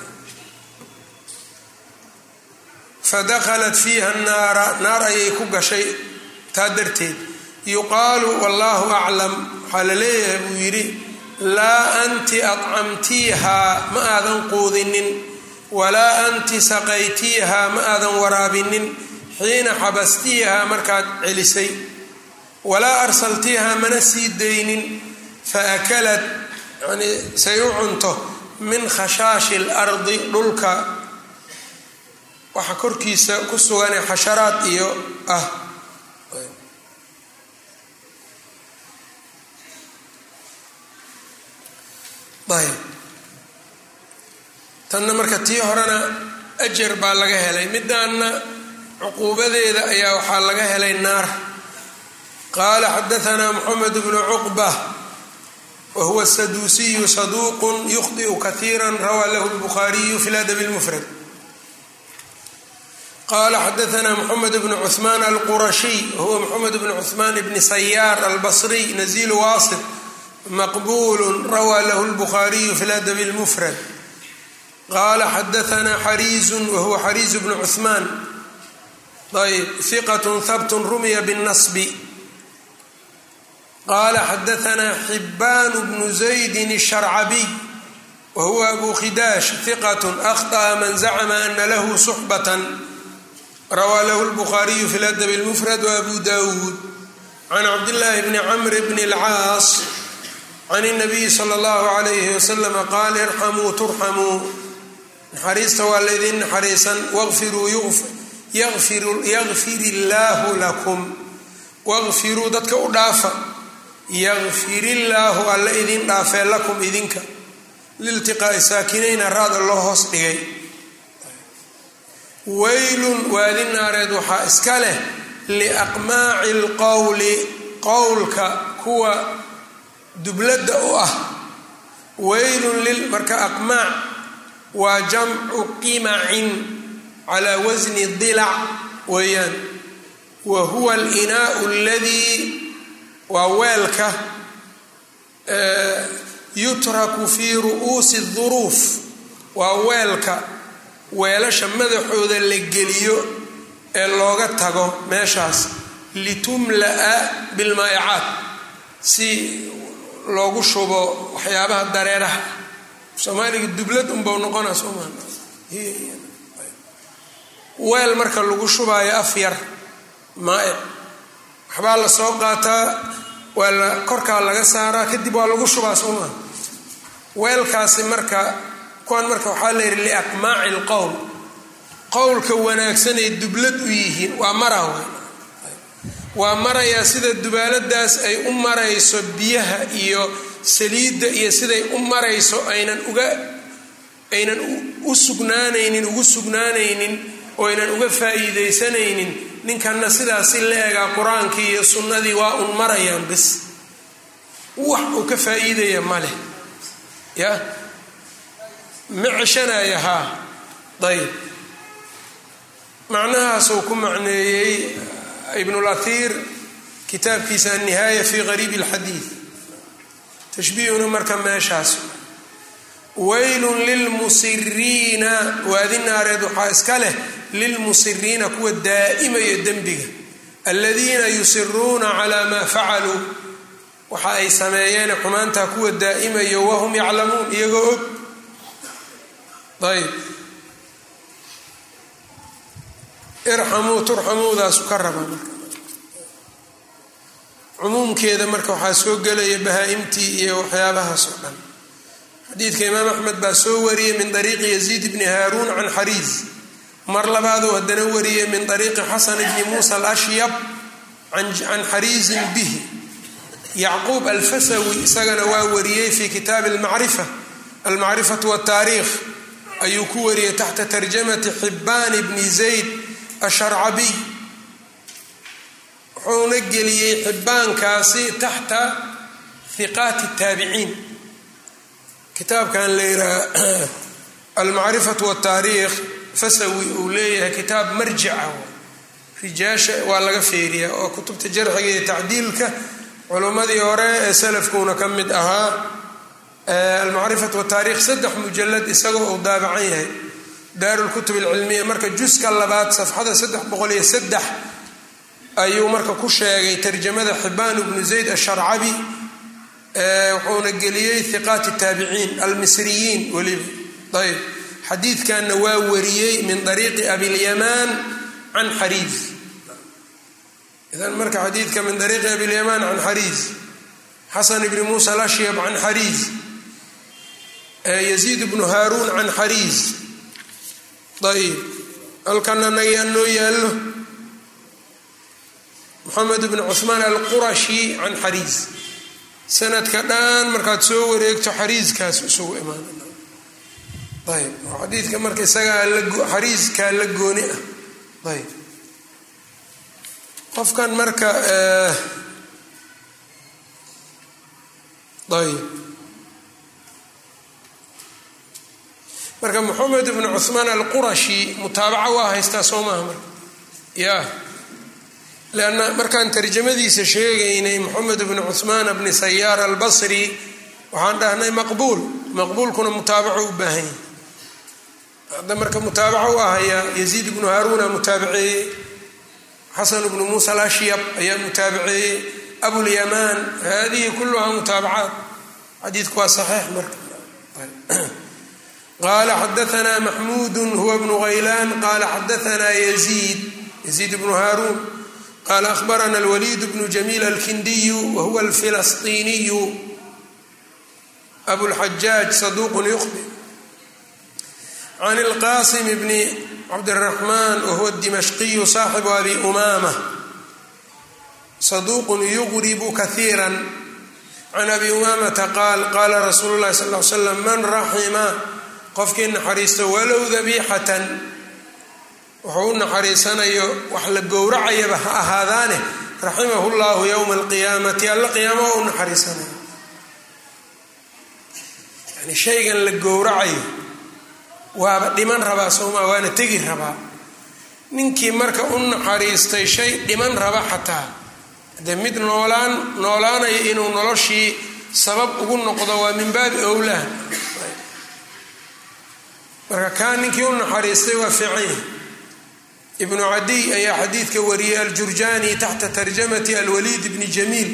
Fadakhalat fiiha naara naar ayay ku gashay taa darteed yuqaalu wallaahu aclam. Waxaa la leeyahay buu yidhi laa anti adcamtiihaa ma aadan quudinin. Walaa anti saqaytiihaa ma aadan waraabinin. Xiina xabastiihaa markaad celisay. Walaa arsaltiihaa mana sii daynin. Fa akalat yani say u cunto. Min khashaashi lardi dhulka. Waxa korkiisa ku suganee xasharaad iyo ah ayb tanna marka tii horena ajar baa laga helay. Midaanna cuquubadeeda ayaa waxaa laga helay naar. Qaala xadaanaa moxamed bnu cuqba wa huwa saduusiyu saduuq yukhdiu kaiira rawaa lahu lbukhaariyu fi ladabi lmufrad qala xadaanaa moxamed bnu cuثmaan alqurashiy wahuwa moxamed bnu cuثmaan bni sayaar albasriy nazilu waasif maqbul rawaa lahu lbukhaariyu fi ladabi lmufrad qala xadaanaa xariizu wahuwa xariizu bnu cuثmaan ayb hiqat habt rumiya bالnasbi qala xadaanaa xibaan bnu zaydi الsharcabiy wahuwa abu khidaash hiqat akhطأa man zacma ana lahu suxbat rawaa lahu lbukhaariyu fi ladabi lmufrad waabu dawuud can cabdillaahi bni camr bni اlcaas can اnabiyi sala اllahu alayhi wasalam qaal irxamuu turxamuu naxariista waa laydin naxariisan waqfiruu yaqfir illaahu lakum waqfiruu dadka u dhaafa yaqfir illaahu alla idin dhaafee lakum idinka liltiqaa'i saakinayna raada loo hoos dhigay weylun waadi naareed waxaa iska leh liaqmaaci lqowli qowlka kuwa dubladda u ah weylun lil marka aqmaac waa jamcu qimacin calaa wasni dilac weeyaan. Wa huwa alinaau aladii waa weelka yutraku fii ru'uusi duruuf. Waa weelka weelasha madaxooda la geliyo ee looga tago meeshaas. Litumla'a bilmaa'icaat si loogu shubo waxyaabaha dareeraha. Soomaaliga dublad unbau noqona sooma weel marka lagu shubaayo af yar maa'ic waxbaa la soo qaataa waa korkaa laga saaraa kadib waa lagu shubaa sooma weelkaasi marka kuwan marka waxaa la yidhi liaqmaaci lqowl qowlka wanaagsanay dublad u yihiin waa mara w waa marayaa sida dubaaladaas ay u marayso biyaha iyo saliidda iyo siday u marayso aynan uga aynan u sugnaanaynin ugu sugnaanaynin oo aynan uga faa'iidaysanaynin ninkanna sidaasi la egaa qur'aankii iyo sunnadii waa un marayaan bis wax uu ka faa'iidaya ma leh. Ya? Ma ceshanaya haa ayb macnahaasuu ku macneeyey ibnulatiir kitaabkiisa annihaaya fi qariibi alxadiid tashbiihuna marka meeshaas. Weylun lilmusiriina waadi naareed waxaa iska leh lilmusiriina kuwa daa'imaya dembiga. Aladiina yusiruuna calaa maa facaluu. Waxa ay sameeyeen xumaantaa kuwa daa'imayo wahum yaclamuun iyagoo og. Ayb irxamuu turxamuudaasu ka raba marka. Cumuumkeeda marka waxaa soo gelaya bahaa-imtii iyo waxyaabahaas oo dhan. Xadiidka imaam axmed baa soo wariyey min ariiqi yaziid bni haaruun can xariis. Mar labaaduu haddana wariyey min ariiqi xasan bni muusa alashyab can xariisin bihi. Yacquub alfasawi isagana waa wariyey fi kitaabi almacrifa almacrifatu wataariikh ayuu ku wariyey taxta tarjamati xibaan bni zayd asharcabiy wuxuuna geliyey xibbaankaasi taxta hiqaati taabiciin kitaabkan la yidhaha almacrifatu wataariikh fasawi uu leeyahay kitaab marjica rijaasha waa laga feeriyaa oo kutubta jarxiga iyo tacdiilka culummadii hore ee salafkuuna ka mid ahaa. Almacrifatu wataarikh saddex mujalad isagoo uu daabacan yahay daarulkutub alcilmiya marka juska labaad safxada saddex boqol iyo saddex ayuu marka ku sheegay tarjamada xibaan ibnu zayd asharcabi wuxuuna geliyey hiqaati taabiciin almisriyiin weliba ayb xadiidkanna waa wariyey min ariiqi abilyamaan can xariis. Idan marka xadiidka min ariiqi abilyamaan can xariis. Xasan ibni muusa alashyab can xariis. Yaziid bnu haaruun can xariis ayb halkana nagaa noo yaallo. Moxamed bn cuثmaan alqurashi can xariis sanadka dhan markaad soo wareegto xariiskaas isugu imaan ayb xadiidka marka isagaa xariiskaa la gooni ah. Ayb qofkan marka ayb marka moxamed bn cuثmaan alqurashi mutaabaca waa haystaa soo maaha marka. Ya. Lanna markaan tarjamadiisa sheegaynay moxamed bni cuثmaan bni sayaar albasri waxaan dhahnay maqbuul. Maqbuulkuna mutaabaco u baahan yahy hadda marka mutaabaco u ahayaa yaziid ibnu haaruuna mutaabaceeyey xasan bnu muusa alashyab ayaa mutaabaceeyey abulyamaan hadihi kuluhaa mutaabacaat xadiidku waa saxiix marka qaala xadaanaa maxmuudu huwa bnu haylaan qaala xadaanaa yaziid yaziid bnu haaruun qala ahbarana alwaliid bnu jamiil alkindiyu wahuwa alfilasطiniyu abulxajaaj saduuqun yuqbi can ilqasim bni cabdiraxmaan wahuwa dimashqiyu saaxibu abi umaama saduuqun yuqribu kahiira can abi umaamata qaal qaala rasuulu lahi sal l slam man raxima qofkii naxariisto walow dabiixatan wuxuu u naxariisanayo wax la gowracayaba ha ahaadaane raximahu llahu yowma alqiyaamati alla qiyaama waa u naxariisanayo. Yani shaygan la gowracayo waaba dhiman rabaa soomaa waana tegi rabaa. Ninkii marka u naxariistay shay dhiman raba xataa. Dee mid noolaan noolaanayo inuu noloshii sabab ugu noqdo waa min baabi owlaa marka kaa ninkii u naxariistay waa yahay ibnu cadiy ayaa xadiidka wariyey aljurjani taxta tarjamati alwaliid bni jamiil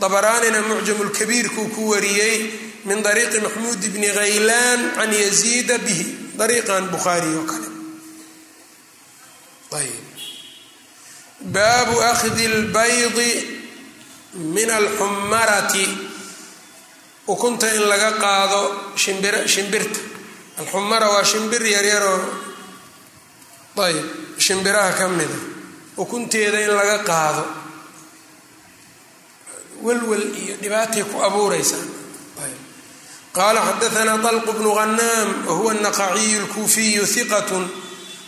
dabaraanina mucjam lkabiirkuu ku wariyey min ariiqi maxmuud bni khaylaan can yaziida bihi ariiqan bukhaari oo kale. Baabu akhdi lbaydi min alxumarati ukunta in laga qaado shimbirta alxumara waa shimbir yaryaroo ayb shimbiraha ka mida ukunteeda in laga qaado walwal iyo dhibaatay ku abuureysaa qaala xadaanaa طalq bnu غanaam wahuwa الnaqaciyu اlkuufiyu hiqat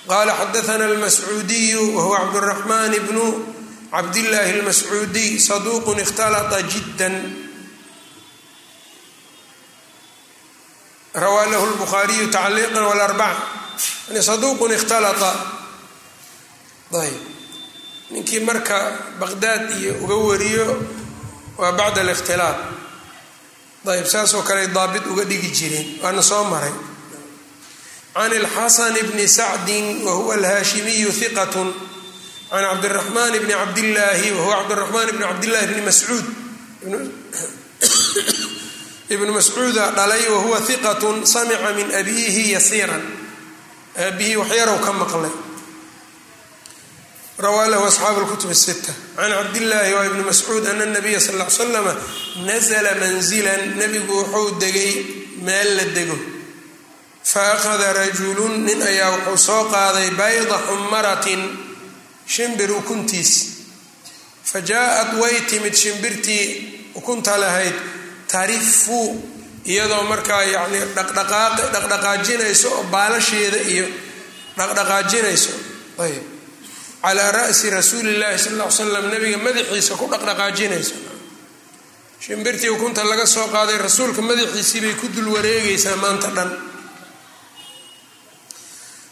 qala xadaana اlmascuudiyu wahuwa cabdالraxman bnu cabdillaahi اlmascuudiy saduuq اkhtalطa jidا rawaa lahu lbukhaariyu tacliiqan wlarbaca yani saduuqun ikhtalata. Ayb ninkii marka baqdaad iyo uga wariyo waa bacda alikhtilaaq ayb saasoo kale daabit uga dhigi jireen waana soo maray. Can alxasan bni sacdin wahuwa alhaashimiyu hiqatun can cabdiraxmaan bni cabdillaahi wahuwa cabdiraxmaan bni cabdillahi bni mascuud. ibnu mascuuda dhalay wahuwa hiqat samica min abiihi yasiiran. Aabihii waxyarow ka maqlay. Rawaa lahu asxaabu lkutub sita can cabdillaahi waa ibni mascuud ana nabiya sal l slama nazla manzilan nebigu wuxuu degay meel la dego. Fa akhada rajulun nin ayaa wuxuu soo qaaday bayda xumaratin shimbir ukuntiis. Fa jaa-at way timid shimbirtii ukunta lahayd tarifu iyadoo markaa yani dhaqdhaqaajinayso oo baalasheeda iyo dhaqdhaqaajinayso. Ayb calaa ra'si rasuuli llahi sal l slam nabiga madaxiisa ku dhaqdhaqaajinayso. Shimbirtii ukunta laga soo qaaday rasuulka madaxiisii bay ku dul wareegaysaa maanta dhan.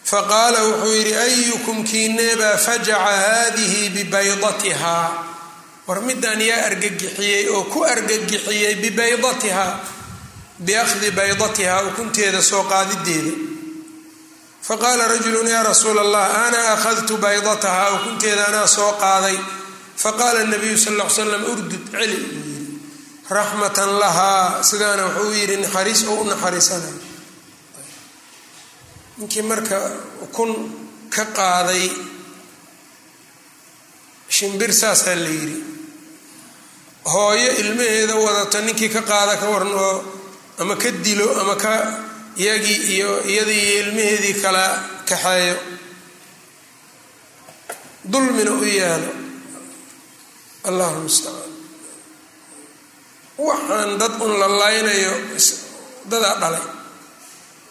Faqaala wuxuu yidhi ayukum kiineebaa fajaca haadihi bibaydatihaa war midaan yaa argagixiyey oo ku argagixiyey bibaydatihaa biakhdi baydatihaa ukunteeda soo qaadideeda. Faqaala rajulu yaa rasuula allah ana akhadtu baydatahaa ukunteeda anaa soo qaaday. Faqaala nabiyu sal l slam urdud celi uu yidhi. Raxmatan lahaa sidaana wuxuu yidhi naxariis oo u naxariisanay ninkii marka ukun ka qaaday shimbir saasaa la yidhi hooyo ilmaheeda wadata ninkii ka qaada ka waran oo ama ka dilo ama ka iyagii iyo iyadii iyo ilmaheedii kala kaxeeyo. Dulmina u yaalo. Allahu mustacaan waxaan dad un la laynayo dadaa dhalay.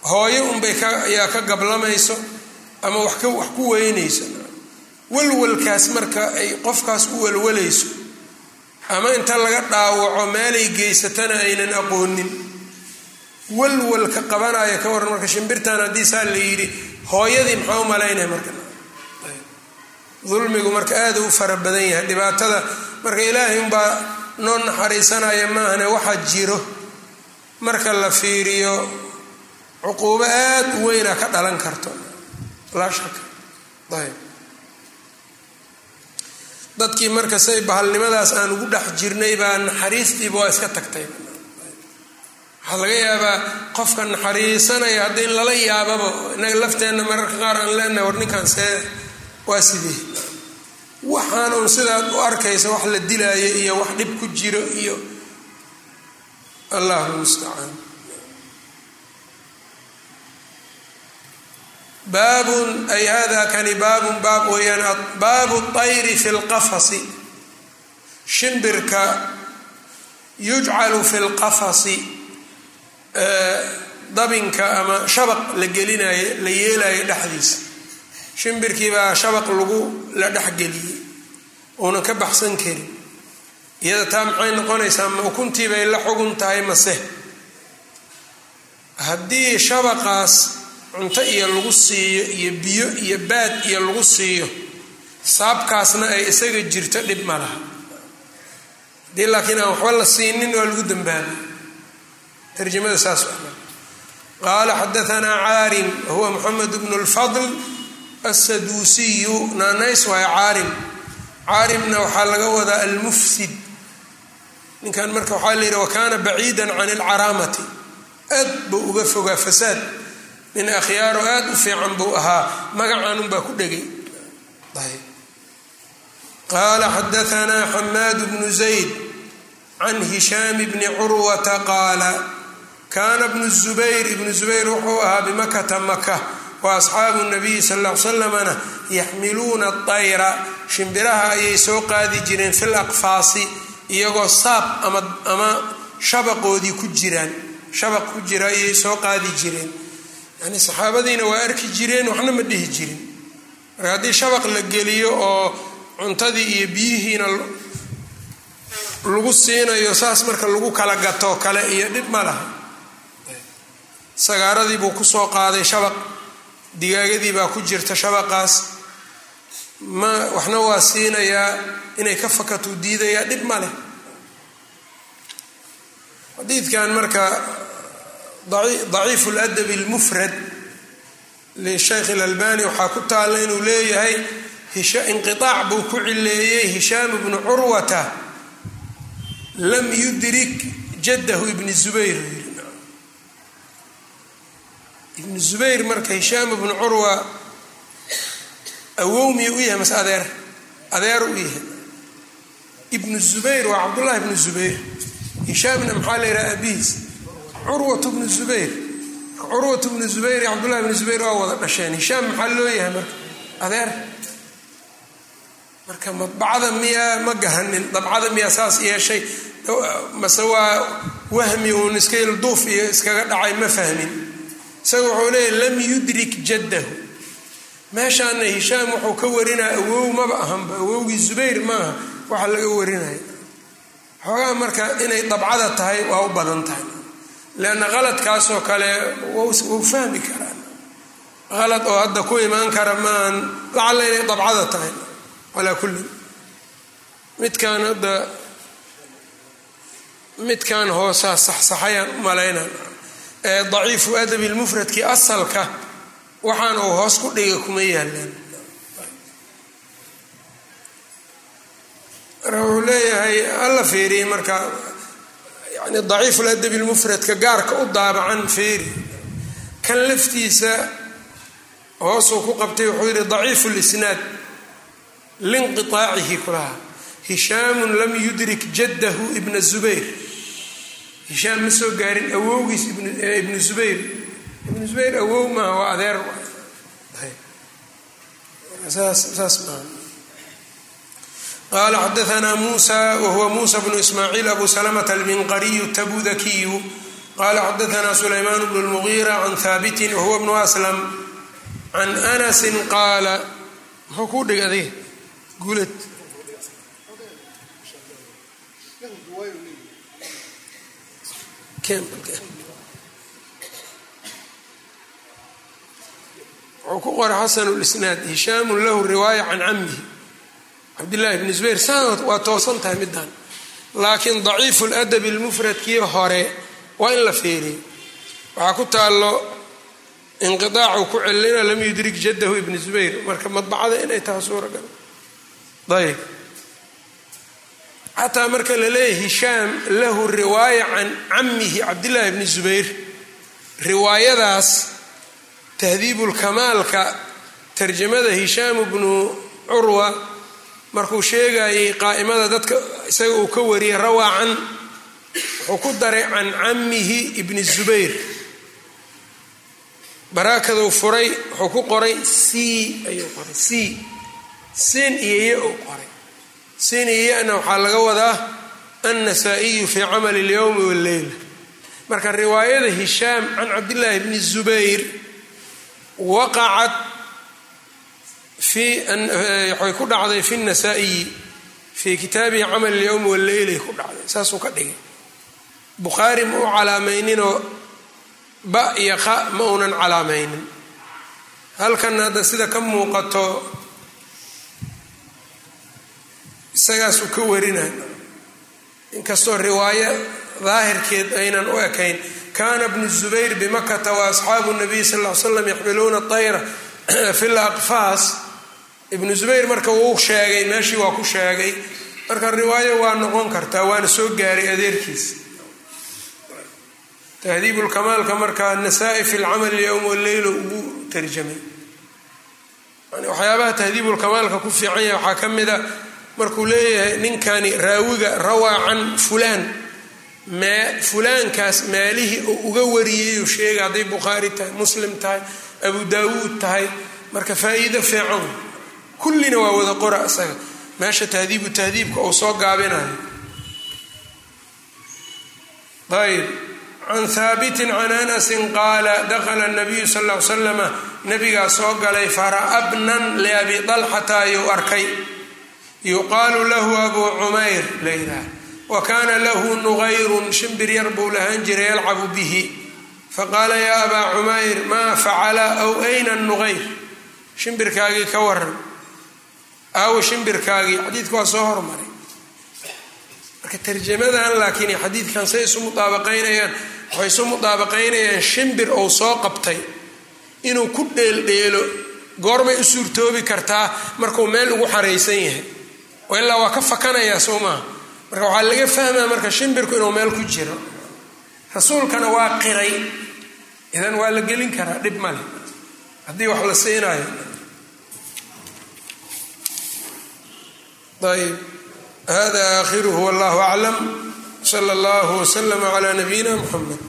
Hooyo unbay ka ayaa ka gablamayso ama wax ku weynayso. Walwalkaas marka ay qofkaas u walwalayso ama inta laga dhaawaco meelay geysatana aynan aqoonin. Walwalka qabanaya ka waran marka shimbirtan haddii saa la yidhi hooyadii maxaa u malaynaya marka? Dulmigu marka aada u fara badan yahay dhibaatada marka ilaahay unbaa noo naxariisanaya maahane waxaa jiro. Marka la fiiriyo cuquubo aada u weyna ka dhalan karto. Laa shaka ayb dadkii marka say bahalnimadaas aan ugu dhex jirnay baa naxariistiiba waa iska tagtay. Waxaa laga yaabaa qofka naxariisanaya hadda in lala yaababa inaga lafteenna mararka qaar aan leenahay war ninkan see waa sidee waxaan uun sidaad u arkaysa wax la dilaayo iyo wax dhib ku jiro iyo allahu mustacaan baabun ay hada kani baabun baab weeyaan baabu طayri fi اlqafasi shimbirka yujcalu fi اlqafasi dabinka ama shabaq la gelinayo la yeelayo dhexdiisa shimbirkii baa shabaq lagu la dhexgeliyey uunan ka baxsan karin iyada taa maxay noqonaysaa ma ukuntii bay la xugun tahay mase haddii shabaqaas cunto iyo lagu siiyo iyo biyo iyo baad iyo lagu siiyo. Saabkaasna ay isaga jirto dhib ma laha. Haddii laakiin aan waxba la siinin waa lagu dambaabay tarjamada saas qaala xadaanaa caarim wahuwa moxamed bnu lfadl asaduusiyu naanays waay caarim caarimna waxaa laga wadaa almufsid. Ninkan marka waxaa la yidhi wakaana baciida can alcaraamati aad buu uga fogaa fasaad nin akhyaaro aad u fiican buu ahaa magacaanunbaa ku dhegay. Qaala xadaanaa xamaad bnu zayd can hishaam bni curwata qaala kaana bnu zubayr ibnu zubayr wuxuu ahaa bimakata maka wa asxaabu nabiyi sal l salamna yaxmiluuna ayra shimbiraha ayay soo qaadi jireen fil aqfaasi iyagoo saab ama shabaqoodii ku jiraan shabaq ku jira ayay soo qaadi jireen yani saxaabadiina waa arki jireen waxna ma dhihi jirin. Marka haddii shabaq la geliyo oo cuntadii iyo biyihiina lagu siinayo saas marka lagu kala gato kale iyo dhib ma laha. Sagaaradii buu ku soo qaaday shabaq digaagadii baa ku jirta shabaqaas. Ma waxna waa siinayaa inay ka fakatuu diidayaa dhib ma leh. Xadiidkan marka daciifu ladabi lmufrad lishaykh اlalbani waxaa ku taalla inuu leeyahay inqiaac buu ku cileeyey hishaam bnu curwata lam yudrik jadahu ibni zubayr. Ibnu zubayr marka hishaam ibnu curwa awowmiya u yahay mase adeer adeer u yahay. Ibnu zubayr waa cabdullahi ibnu zubayr. Hishaamna maxaa la yidhaha abihiis curwatu bnu zubayr. Curwatu bnu zubayr iyo cabdullahi bnu zubayr waa wada dhasheen. Hishaam maxaa loo yahay marka? Adeer? Marka madbacada miyaa ma garanin dabcada miyaa saas yeeshay. Mase waa wahmi uun iska ilduuf iyo iskaga dhacay ma fahmin. Isaga wuxuu leeyahy lam yudrik jaddahu. Meeshaana hishaam wuxuu ka warinaya awow maba ahanba awowgii zubayr maaha waxa laga warinaya xoogaa marka inay dabcada tahay waa u badan tahay leanna qaladkaasoo kale wuu fahmi karaan qalad oo hadda ku imaan kara maan lacalla inay dabcada tahay calaa kulli midkaan hadda midkan hoosaa saxsaxayaan u malaynaan ee daciifu adabi lmufradkii asalka waxaan uu hoos ku dhiga kuma yaalaan marka wuxuu leeyahay alla feeriyey marka yani daciifu ladabi lmufradka gaarka u daabacan feeri kan laftiisa hoosuu ku qabtay wuxuu yihi daciifu lisnaad linqiaacihi kulaha hishaamun lam yudrik jaddahu ibna zubayr. Hishaam ma soo gaarin awowgiis ibnu zubayr. Ibnu zubayr awow maaha waa adeer. Saas maaha qaala xadaanaa muusa wahuwa muusa bnu ismaaciil abu salamata alminqariyu tabudakiyu qala xadaanaa sulaymaan bnu lmugiira can haabitin wahuwa bnu aslam can anasin qaala muxuu kuu dhig adiga guulad wuxuu ku qora xasanu lisnaad hishaamun lahu riwaaya can camihi cabdillahi bni zubayr sanad waa toosan tahay middan laakiin daciifu ladabi lmufradkii hore waa in la feeriyo waxaa ku taallo inqiaacu ku celina lam yudrik jaddahu ibni zubayr marka madbacada inay tahay suuragal ayb xataa marka la leeyahy hishaam lahu riwaaya can camihi cabdillahi bni zubayr riwaayadaas tahdiibulkamaalka tarjamada hishaamu bnu curwa markuu sheegayay qaa'imada dadka isaga uu ka wariyay rawaa can wuxuu ku daray can camihi ibni zubayr. Baraakaduu furay wuxuu ku qoray c ayuu qoray c. Sin iyo ya uu qoray. Sin iyo waxaa laga wadaa annasaa'iyu fii camali اlyowmi wاlleyla marka riwaayada hishaam can cabdillaahi bni zubayr waqacad waxay ku dhacday fi nasaa-iyi fii kitaabihi camal اlyowmi wاlleylay ku dhacday saasuu ka dhigay bukhaari ma u calaamayninoo ba iyo qa ma uunan calaamaynin halkan hadda sida ka muuqato isagaasuu ka warinay inkastoo riwaayo daahirkeed aynan u ekayn kana bnu zubayr bimakata waasxaabu nabiy sal l slam yaxmiluuna ayra fi laqfaas ibnu zubayr marka wuu sheegay meeshii waa ku sheegay. Marka riwaayo waa noqon kartaa waana soo gaaray adeerkiis. Tahdiibulkamaalka markaa nasaa-i fi lcamal yowm walleylo ugu tarjamay. Waxyaabaha tahdiibulkamaalka ku fiican yahay waxaa ka mid a markuu leeyahay ninkani raawiga rawaa can fulaan fulaankaas meelihii uu uga wariyay sheegay hadday bukhaari tahay muslim tahay abu daawuud tahay. Marka faa-iido fiican kullina waa wada qora isaga. Meesha tahdiibu tahdiibka uu soo gaabinayo ayb can haabitin can anasin qaala dakhala nabiyu sal l slama nabigaa soo galay fara'abnan liabi dalxata ayuu arkay. Yuqaalu lahu abu cumayr layidhaah wa kaana lahu nugayrun shimbir yar buu lahaan jiray yalcabu bihi. Faqaala yaa abaa cumayr maa facala aw ayna nugayr shimbirkaagii ka waran aawo shimbirkaagii xadiidka waa soo hormaray. Marka tarjamadan laakiin xadiidkan say isu mudaabaqaynayaan waxay isu mudaabaqaynayaan shimbir ou soo qabtay inuu ku dheeldheelo goormay u suurtoobi kartaa markuu meel ugu xaraysan yahay. Ilaa waa ka fakanayaa soo maaha marka waxaa laga fahmaa marka shimbirku inuu meel ku jiro. Rasuulkana waa qiray. Idan waa la gelin karaa dhib male haddii wax la siinayo ayb hada aakhiruhu wallahu aclam sala allahu waslama calaa nabiyina muxamed